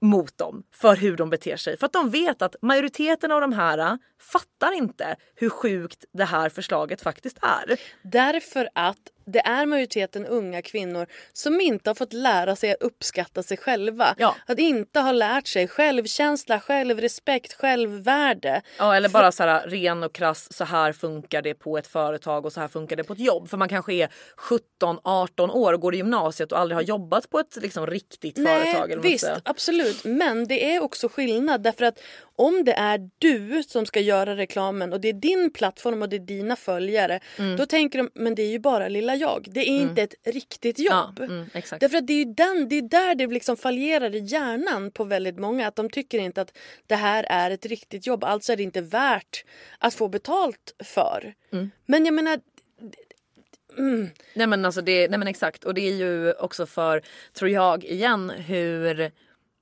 mot dem för hur de beter sig. För att de vet att majoriteten av de här äh, fattar inte hur sjukt det här förslaget faktiskt är. Därför att det är majoriteten unga kvinnor som inte har fått lära sig att uppskatta sig själva. Ja. Att inte ha lärt sig självkänsla, självrespekt, självvärde. Ja, eller bara så här ren och krass, så här funkar det på ett företag och så här funkar det på ett jobb. För man kanske är 17-18 år och går i gymnasiet och aldrig har jobbat på ett liksom, riktigt företag. eller visst, absolut. Men det är också skillnad därför att om det är du som ska göra reklamen och det är din plattform och det är dina följare. Mm. Då tänker de, men det är ju bara lilla jag. Det är inte ett riktigt jobb. Ja, mm. Därför att det är den, det är där det liksom fallerar i hjärnan på väldigt många. Att de tycker inte att det här är ett riktigt jobb. Alltså är det inte värt att få betalt för. Mm. Men jag menar, Nej men, alltså det, nej men exakt och det är ju också för, tror jag igen, hur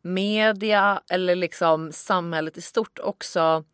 media eller liksom samhället i stort också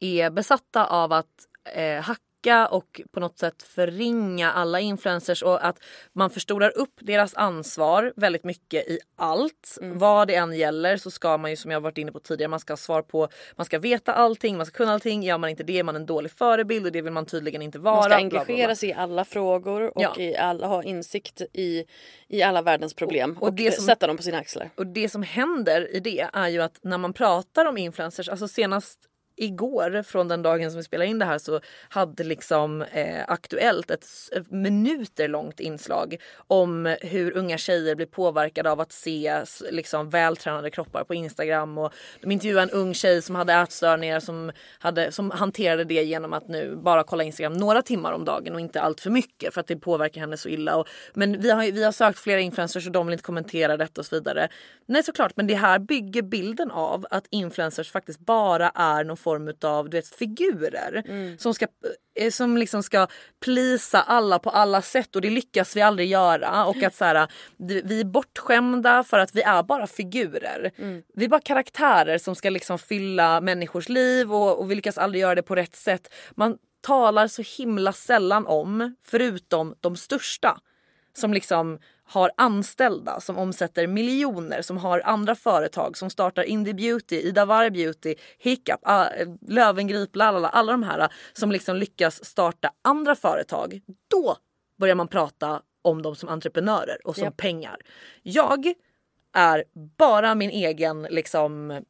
är besatta av att eh, hacka och på något sätt förringa alla influencers och att man förstorar upp deras ansvar väldigt mycket i allt. Vad det än gäller så ska man ju som jag varit inne på tidigare, man ska ha svar på, man ska veta allting, man ska kunna allting. Gör man inte det är man en dålig förebild och det vill man tydligen inte vara. man ska engagera sig i alla frågor och Ja. i alla, ha insikt i, i alla världens problem. Och- Och, och det som- sätta dem på sina axlar. Och det som händer i det är ju att när man pratar om influencers, alltså senast igår från den dagen som vi spelar in det här så hade liksom eh, Aktuellt ett minuterlångt minuter långt inslag om hur unga tjejer blir påverkade av att se liksom vältränade kroppar på Instagram och de intervjuade en ung tjej som hade ätstörningar som, hade, som hanterade det genom att nu bara kolla Instagram några timmar om dagen och inte allt för mycket för att det påverkar henne så illa. Och, men vi har, vi har sökt flera influencers och de vill inte kommentera detta och så vidare. Nej såklart men det här bygger bilden av att influencers faktiskt bara är någon form av du vet, figurer som, ska, eh, som liksom ska plisa alla på alla sätt och det lyckas vi aldrig göra. Och att så här, vi är bortskämda för att vi är bara figurer. Vi är bara karaktärer som ska liksom fylla människors liv och, och vi lyckas aldrig göra det på rätt sätt. Man talar så himla sällan om, förutom de största som liksom har anställda som omsätter miljoner, som har andra företag som startar Indie Beauty, Ida Warg Beauty, Hiccup, ah, eh, Löwengrip, lalala, alla de här som liksom lyckas starta andra företag. Då börjar man prata om dem som entreprenörer och som Japp. pengar. Jag är bara min egen liksom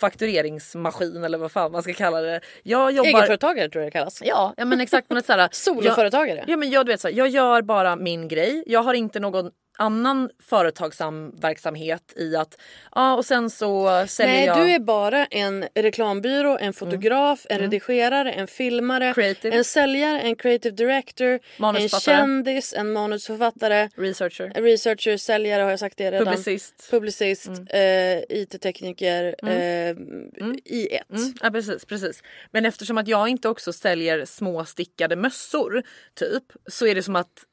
faktureringsmaskin eller vad fan man ska kalla det. Jag jobbar... Egenföretagare tror jag det kallas. Ja, ja men exakt. Men ett såhär, Soloföretagare. Jag, ja men jag, du vet, så här, jag gör bara min grej. Jag har inte någon annan företagsam verksamhet i att ja och sen så säljer Nej, jag du är bara en reklambyrå, en fotograf, en redigerare, en filmare, Mm. Creative. en säljare, en creative director, en kändis, en manusförfattare, researcher, researcher, säljare har jag sagt det redan. publicist. Publicist, eh, IT-tekniker eh, i ett. Mm, ja precis, precis. Men eftersom att jag inte också säljer små stickade mössor typ så är det som att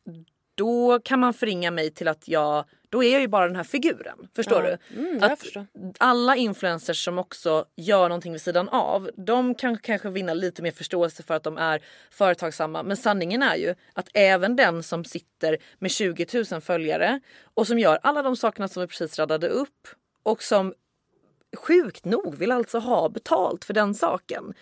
då kan man förringa mig till att jag då är jag ju bara den här figuren. Förstår Ja. du? Mm, att förstår. alla influencers som också gör någonting vid sidan av de kan kanske vinna lite mer förståelse för att de är företagsamma. Men sanningen är ju att även den som sitter med 20 000 följare och som gör alla de sakerna som vi precis radade upp och som sjukt nog vill alltså ha betalt för den saken.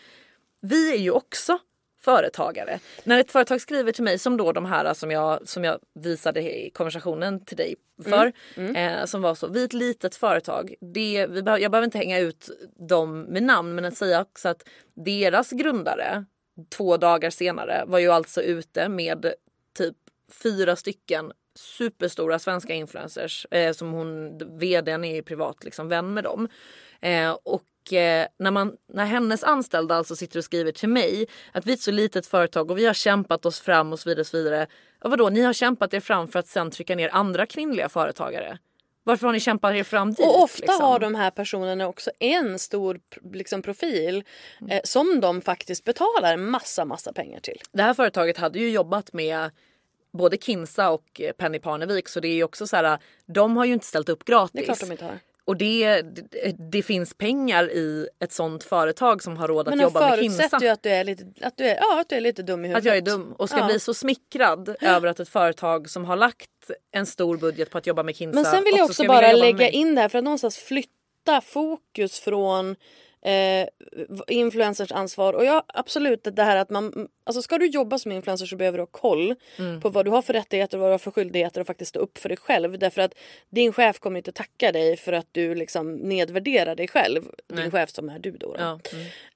Vi är ju också företagare. När ett företag skriver till mig som då de här som jag, som jag visade i konversationen till dig för. Eh, som var så, vi är ett litet företag. Det, vi behöver, jag behöver inte hänga ut dem med namn men att säga också att deras grundare två dagar senare var ju alltså ute med typ fyra stycken superstora svenska influencers. Eh, som hon, vdn är privat liksom vän med dem. Eh, och eh, när, man, när hennes anställda alltså sitter och skriver till mig att vi är ett så litet företag och vi har kämpat oss fram och så vidare. Och så vidare. Ja, vadå, ni har kämpat er fram för att sen trycka ner andra kvinnliga företagare. Varför har ni kämpat er fram dit? Och ofta liksom? har de här personerna också en stor liksom, profil eh, som de faktiskt betalar massa massa pengar till. Det här företaget hade ju jobbat med både Kinsa och eh, Penny Parnevik så det är ju också så här. De har ju inte ställt upp gratis. Det är klart de inte har. Och det, det, det finns pengar i ett sånt företag som har råd att Men de jobba med Kinsa. förutsätter ju att du är lite, att du är, ja, att du är lite dum i huvudet. Att jag är dum och ska Ja. bli så smickrad över att ett företag som har lagt en stor budget på att jobba med Kinsa Men sen vill jag också vilja bara lägga in det här för att någonstans flytta fokus från eh, influencers ansvar. Och ja, absolut det här att man, alltså ska du jobba som influencer så behöver du ha koll Mm. på vad du har för rättigheter och vad du har för skyldigheter och faktiskt stå upp för dig själv. Därför att din chef kommer inte tacka dig för att du liksom nedvärderar dig själv. Din chef som är du då. då. Ja,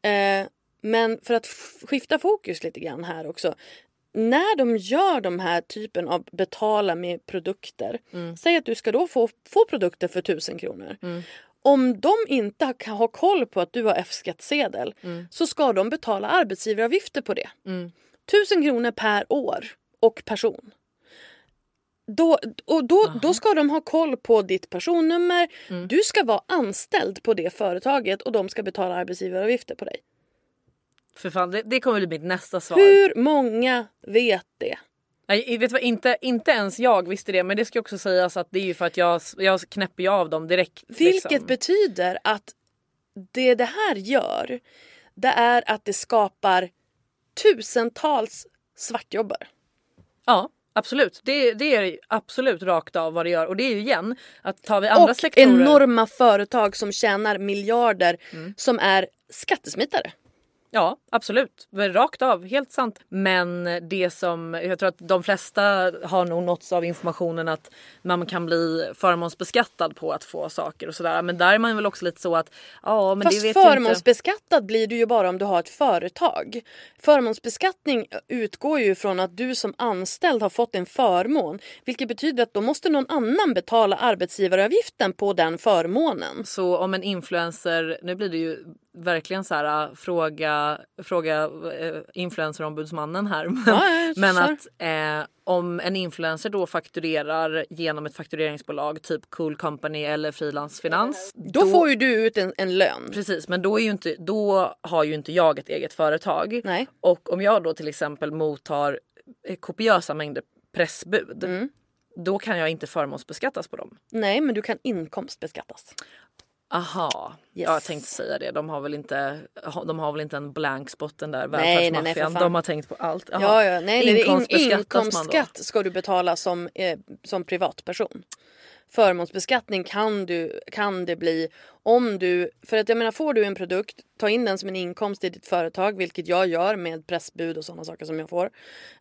mm. Eh, men för att skifta fokus lite grann här också. När de gör de här typen av betala med produkter. Säg att du ska då få, få produkter för tusen kronor. Om de inte har, koll på att du har F-skattsedel så ska de betala arbetsgivaravgifter på det. Tusen kronor per år och person. Då, och då, då ska de ha koll på ditt personnummer. Du ska vara anställd på det företaget och de ska betala arbetsgivaravgifter på dig. För fan, det, det kommer bli mitt nästa svar. Hur många vet det? Nej, vet vad, inte, inte ens jag visste det men det ska också sägas att det är ju för att jag, jag knäpper ju av dem direkt. Vilket liksom. betyder att det det här gör det är att det skapar tusentals svartjobbare. Ja absolut. Det, det är absolut rakt av vad det gör och det är ju igen att tar vi andra Och sektorer. enorma företag som tjänar miljarder Mm. som är skattesmitare. Ja, absolut. Rakt av, helt sant. Men det som jag tror att de flesta har nog nåtts av informationen att man kan bli förmånsbeskattad på att få saker och sådär. Men där är man väl också lite så att ja, men Fast det vet jag inte. förmånsbeskattad blir du ju bara om du har ett företag. Förmånsbeskattning utgår ju från att du som anställd har fått en förmån. Vilket betyder att då måste någon annan betala arbetsgivaravgiften på den förmånen. Så om en influencer, nu blir det ju verkligen så här äh, fråga, fråga eh, influencerombudsmannen här. Men, Ja, men att eh, om en influencer då fakturerar genom ett faktureringsbolag typ Cool Company eller Frilansfinans. Då, får ju du ut en, en lön. Precis, men då, är ju inte, då har ju inte jag ett eget företag. Nej. Och om jag då till exempel mottar eh, kopiösa mängder pressbud. Mm. Då kan jag inte förmånsbeskattas på dem. Nej, men du kan inkomstbeskattas. Aha, Yes. ja, jag tänkte säga det. De har väl inte, de har väl inte en blank spot den där nej, nej, för välfärdsmaffian. De har tänkt på allt. Ja, ja, nej, nej, inkomstskatt ska du betala som, eh, som privatperson. Förmånsbeskattning kan, du, kan det bli om du, för att jag menar får du en produkt, ta in den som en inkomst i ditt företag, vilket jag gör med pressbud och sådana saker som jag får.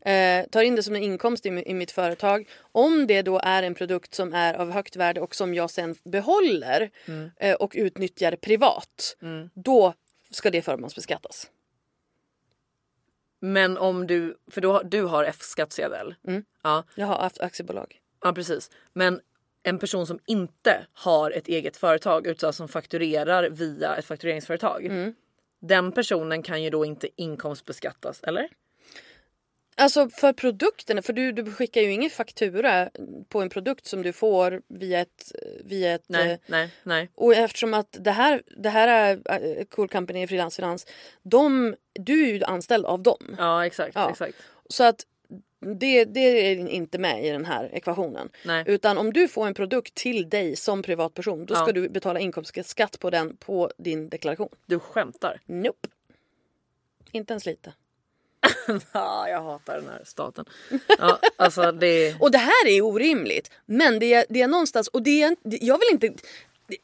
Eh, tar in det som en inkomst i, i mitt företag. Om det då är en produkt som är av högt värde och som jag sen behåller Mm. eh, och utnyttjar privat, då ska det förmånsbeskattas. Men om du, för du har, du har F-skattsedel. Mm. Ja, Jag har haft aktiebolag. ja, precis. Men en person som inte har ett eget företag utan som fakturerar via ett faktureringsföretag. Mm. Den personen kan ju då inte inkomstbeskattas, eller? Alltså för produkterna, för du, du skickar ju ingen faktura på en produkt som du får via ett... Via ett Nej, eh, nej, nej. och eftersom att det här, det här är eh, Cool Company Frilansfinans, de, du är ju anställd av dem. Ja, exakt, Ja. exakt. Så att det, det är inte med i den här ekvationen. Nej. Utan om du får en produkt till dig som privatperson, då ska Ja. du betala inkomstskatt på den på din deklaration. Du skämtar. Nope. Inte ens lite. Ja, jag hatar den här staten. Ja, alltså det... Och det här är orimligt. Men det är, det är någonstans, och det är, jag vill inte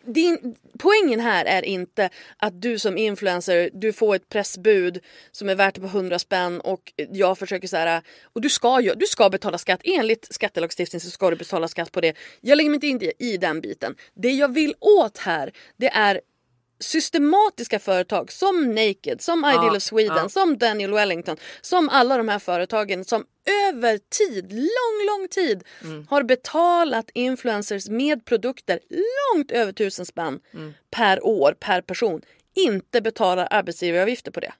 din, poängen här är inte att du som influencer, du får ett pressbud som är värt typ på 100 spänn och jag försöker så här, och du ska, ju- du ska betala skatt. Enligt skattelagstiftningen så ska du betala skatt på det. Jag lägger mig inte in i den biten. Det jag vill åt här, det är systematiska företag som Naked, som Ideal of Sweden, ja. som Daniel Wellington, som alla de här företagen som över tid, lång, lång tid har betalat influencers med produkter långt över tusen spänn per år, per person, inte betalar arbetsgivaravgifter på det.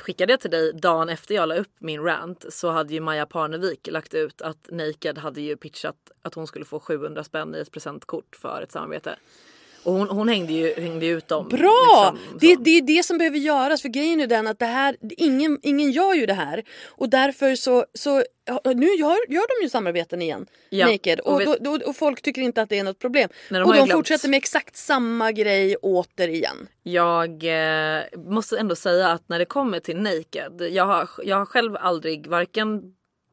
Skickade jag till dig dagen efter jag la upp min rant så hade ju Maja Parnevik lagt ut att Naked hade ju pitchat att hon skulle få 700 spänn i ett presentkort för ett samarbete. Och hon, hon hängde, ju, hängde ut dem. Bra! liksom, det, det är det som behöver göras för grejen är den att det här, ingen, ingen gör ju det här och därför så, så nu gör, gör de ju samarbeten igen. Ja, Naked. och Och, vet- då, då, och folk tycker inte att det är något problem. Nej, de och de glömt. fortsätter med exakt samma grej återigen. Jag eh, måste ändå säga att när det kommer till Naked. Jag har, jag har själv aldrig varken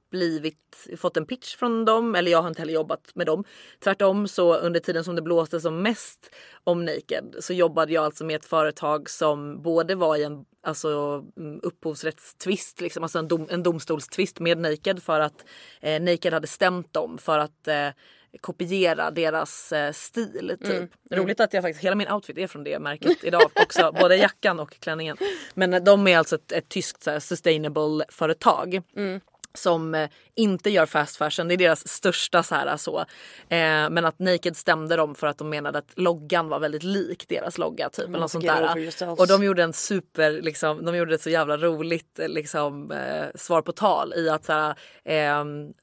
blivit, fått en pitch från dem eller jag har inte heller jobbat med dem. Tvärtom så under tiden som det blåste som mest om Naked så jobbade jag alltså med ett företag som både var i en alltså, mm, upphovsrättstvist, liksom, alltså en, dom, en domstolstvist med Naked för att eh, Naked hade stämt dem för att eh, kopiera deras eh, stil. Typ. Roligt att jag faktiskt, hela min outfit är från det märket idag också. både jackan och klänningen. Men eh, de är alltså ett, ett tyskt så här, sustainable företag. Som eh, inte gör fast fashion, det är deras största så här så. Eh, men att Naked stämde dem för att de menade att loggan var väldigt lik deras logga typ. eller något sånt där. Och de gjorde en super, liksom, de gjorde ett så jävla roligt eh, liksom, eh, svar på tal i att så här, ehm,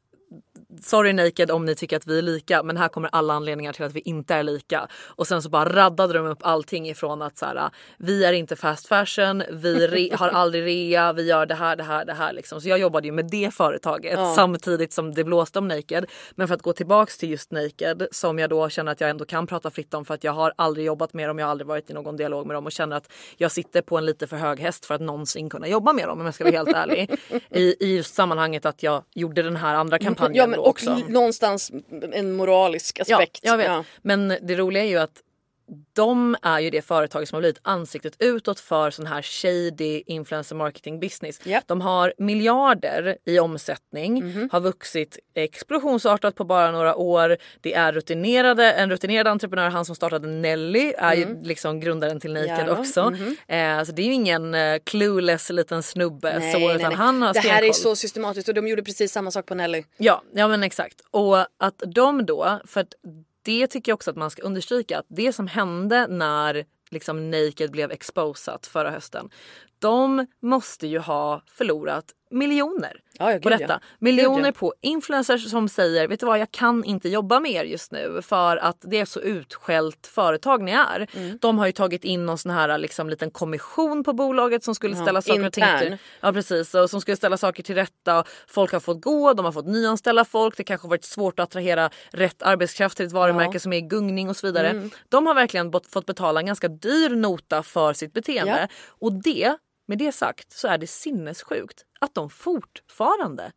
Sorry Naked om ni tycker att vi är lika men här kommer alla anledningar till att vi inte är lika. Och sen så bara raddade de upp allting ifrån att så här, vi är inte fast fashion, vi har aldrig rea, vi gör det här, det här, det här liksom. Så jag jobbade ju med det företaget samtidigt som det blåste om Naked. Men för att gå tillbaks till just Naked som jag då känner att jag ändå kan prata fritt om för att jag har aldrig jobbat med dem, jag har aldrig varit i någon dialog med dem och känner att jag sitter på en lite för hög häst för att någonsin kunna jobba med dem om jag ska vara helt ärlig. I, I just sammanhanget att jag gjorde den här andra kampanjen Ja, men, och också. l- någonstans en moralisk aspekt. Ja, jag vet. Ja. Men det roliga är ju att de är ju det företag som har blivit ansiktet utåt för sån här shady influencer marketing business. Japp. De har miljarder i omsättning, Mhm. har vuxit explosionsartat på bara några år. Det är rutinerade, en rutinerad entreprenör, han som startade Nelly är ju liksom grundaren till Naked Mm. Också. mhm. Eh, så det är ju ingen eh, clueless liten snubbe så, utan han har Det här är så systematiskt och de gjorde precis samma sak på Nelly. Ja, ja men exakt. Och att de då, för att det tycker jag också att man ska understryka att det som hände när liksom Naked blev exposat förra hösten. De måste ju ha förlorat miljoner Ja, ja, på detta. ja. Miljoner Gud, på influencers som säger vet du vad jag kan inte jobba mer just nu för att det är så utskällt företag ni är. Mm. De har ju tagit in någon sån här liksom, liten kommission på bolaget som skulle ställa saker intern. till, Ja precis, och som skulle ställa saker till rätta. Folk har fått gå, de har fått nyanställa folk. Det kanske har varit svårt att attrahera rätt arbetskraft till ett varumärke som är i gungning och så vidare. Mm. De har verkligen fått betala en ganska dyr nota för sitt beteende. Och det, med det sagt, så är det sinnessjukt att de fortfarande,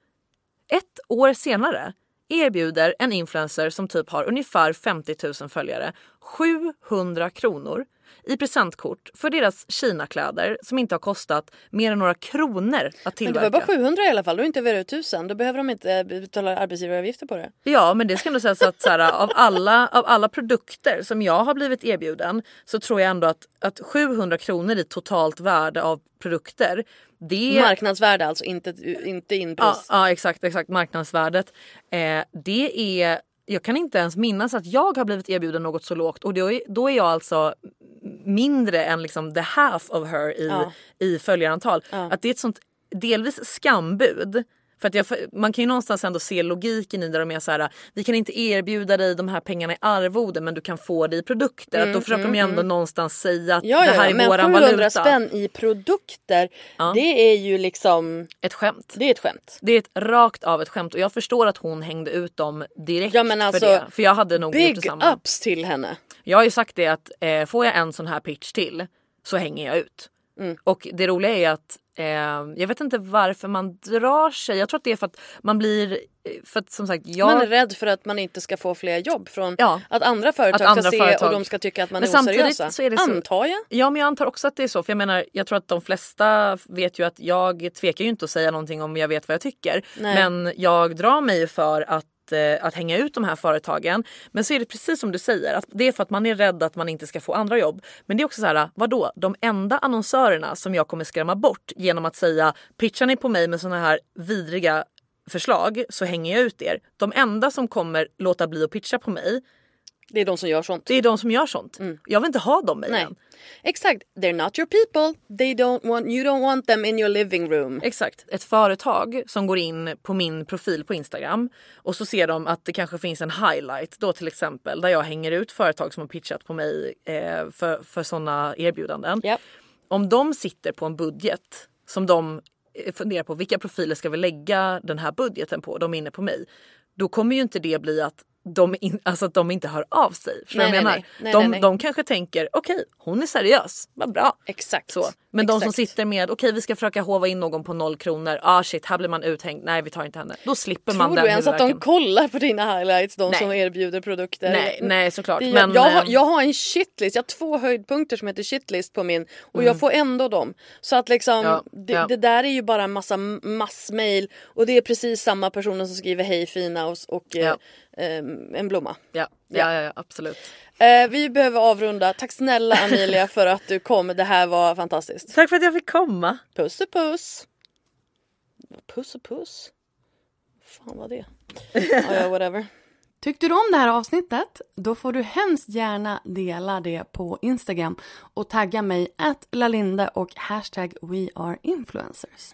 ett år senare, erbjuder en influencer som typ har ungefär 50 000 följare 700 kronor i presentkort för deras Kina-kläder som inte har kostat mer än några kronor att Men tillverka. det var bara 700 i alla fall, då inte över 1000. Då behöver de inte betala arbetsgivaravgifter på det. Ja men det ska ändå sägas att så här, av, alla, av alla produkter som jag har blivit erbjuden så tror jag ändå att, att 700 kronor i totalt värde av produkter det Marknadsvärde alltså, inte, inte inpris. Ja, ja exakt, exakt marknadsvärdet. Eh, det är, jag kan inte ens minnas att jag har blivit erbjuden något så lågt och då är, då är jag alltså mindre än liksom the half of her i, Ja. i följarantal. Att det är ett sånt delvis skambud. För att jag, man kan ju någonstans ändå se logiken i där de är så här, vi kan inte erbjuda dig de här pengarna i arvode men du kan få det i produkter. att då försöker de ju ändå någonstans säga att Mm, Ja, det ja, här är men våran 700 valuta. spänn i produkter, Ja. det är ju liksom, Ett skämt. det är ett skämt. Det är ett rakt av ett skämt och jag förstår att hon hängde ut dem direkt Ja, men alltså, för det. För jag hade nog gjort Big detsamma. ups till henne. Jag har ju sagt det att eh, får jag en sån här pitch till så hänger jag ut. Mm. Och det roliga är att jag vet inte varför man drar sig. Jag tror att det är för att man blir, för att som sagt jag... Man är rädd för att man inte ska få fler jobb från Ja. att andra företag Att andra ska se företag- och de ska tycka att man Men är oseriösa. så är det så- Antar jag. Ja men jag antar också att det är så. För jag menar jag tror att de flesta vet ju att jag tvekar ju inte att säga någonting om jag vet vad jag tycker. Nej. Men jag drar mig för att Eh, att hänga ut de här företagen. Men så är det precis som du säger, att det är för att man är rädd att man inte ska få andra jobb. Men det är också så här, vadå? De enda annonsörerna som jag kommer skrämma bort genom att säga pitchar ni på mig med såna här vidriga förslag så hänger jag ut er. De enda som kommer låta bli att pitcha på mig det är de som gör sånt. det är de som gör sånt. Jag vill inte ha dem Nej. mejlen. Exakt. They're not your people. They don't want, you don't want them in your living room. Exakt. Ett företag som går in på min profil på Instagram och så ser de att det kanske finns en highlight då till exempel där jag hänger ut företag som har pitchat på mig eh, för, för sådana erbjudanden. Ja. Om de sitter på en budget som de eh, funderar på vilka profiler ska vi lägga den här budgeten på, de är inne på mig. Då kommer ju inte det bli att de, in, alltså att de inte hör av sig. Du Nej, jag menar? nej. Nej, de, nej, de kanske tänker okej, hon är seriös, vad bra. Exakt. Så. Men de som Exakt. sitter med okej vi ska försöka hova in någon på noll kronor. Ah shit här blir man uthängd. Nej vi tar inte henne. Då slipper man Tror den du ens att de kollar på dina highlights, de som erbjuder produkter? Nej, nej såklart. Det, men, jag, har, eh, jag har en shitlist, jag har två höjdpunkter som heter shitlist på min och jag får ändå dem. Så att liksom Ja, det, ja. det där är ju bara en massa massmail och det är precis samma personer som skriver hej fina och, och eh, Ja. Eh, en blomma. ja, ja, ja, ja absolut. Eh, vi behöver avrunda. Tack snälla Amelia för att du kom. Det här var fantastiskt. Tack för att jag fick komma. Puss och puss. Puss och puss. Fan vad det? Ja, ja, whatever. Tyckte du om det här avsnittet? Då får du hemskt gärna dela det på Instagram och tagga mig att lalinde och hashtag weareinfluencers.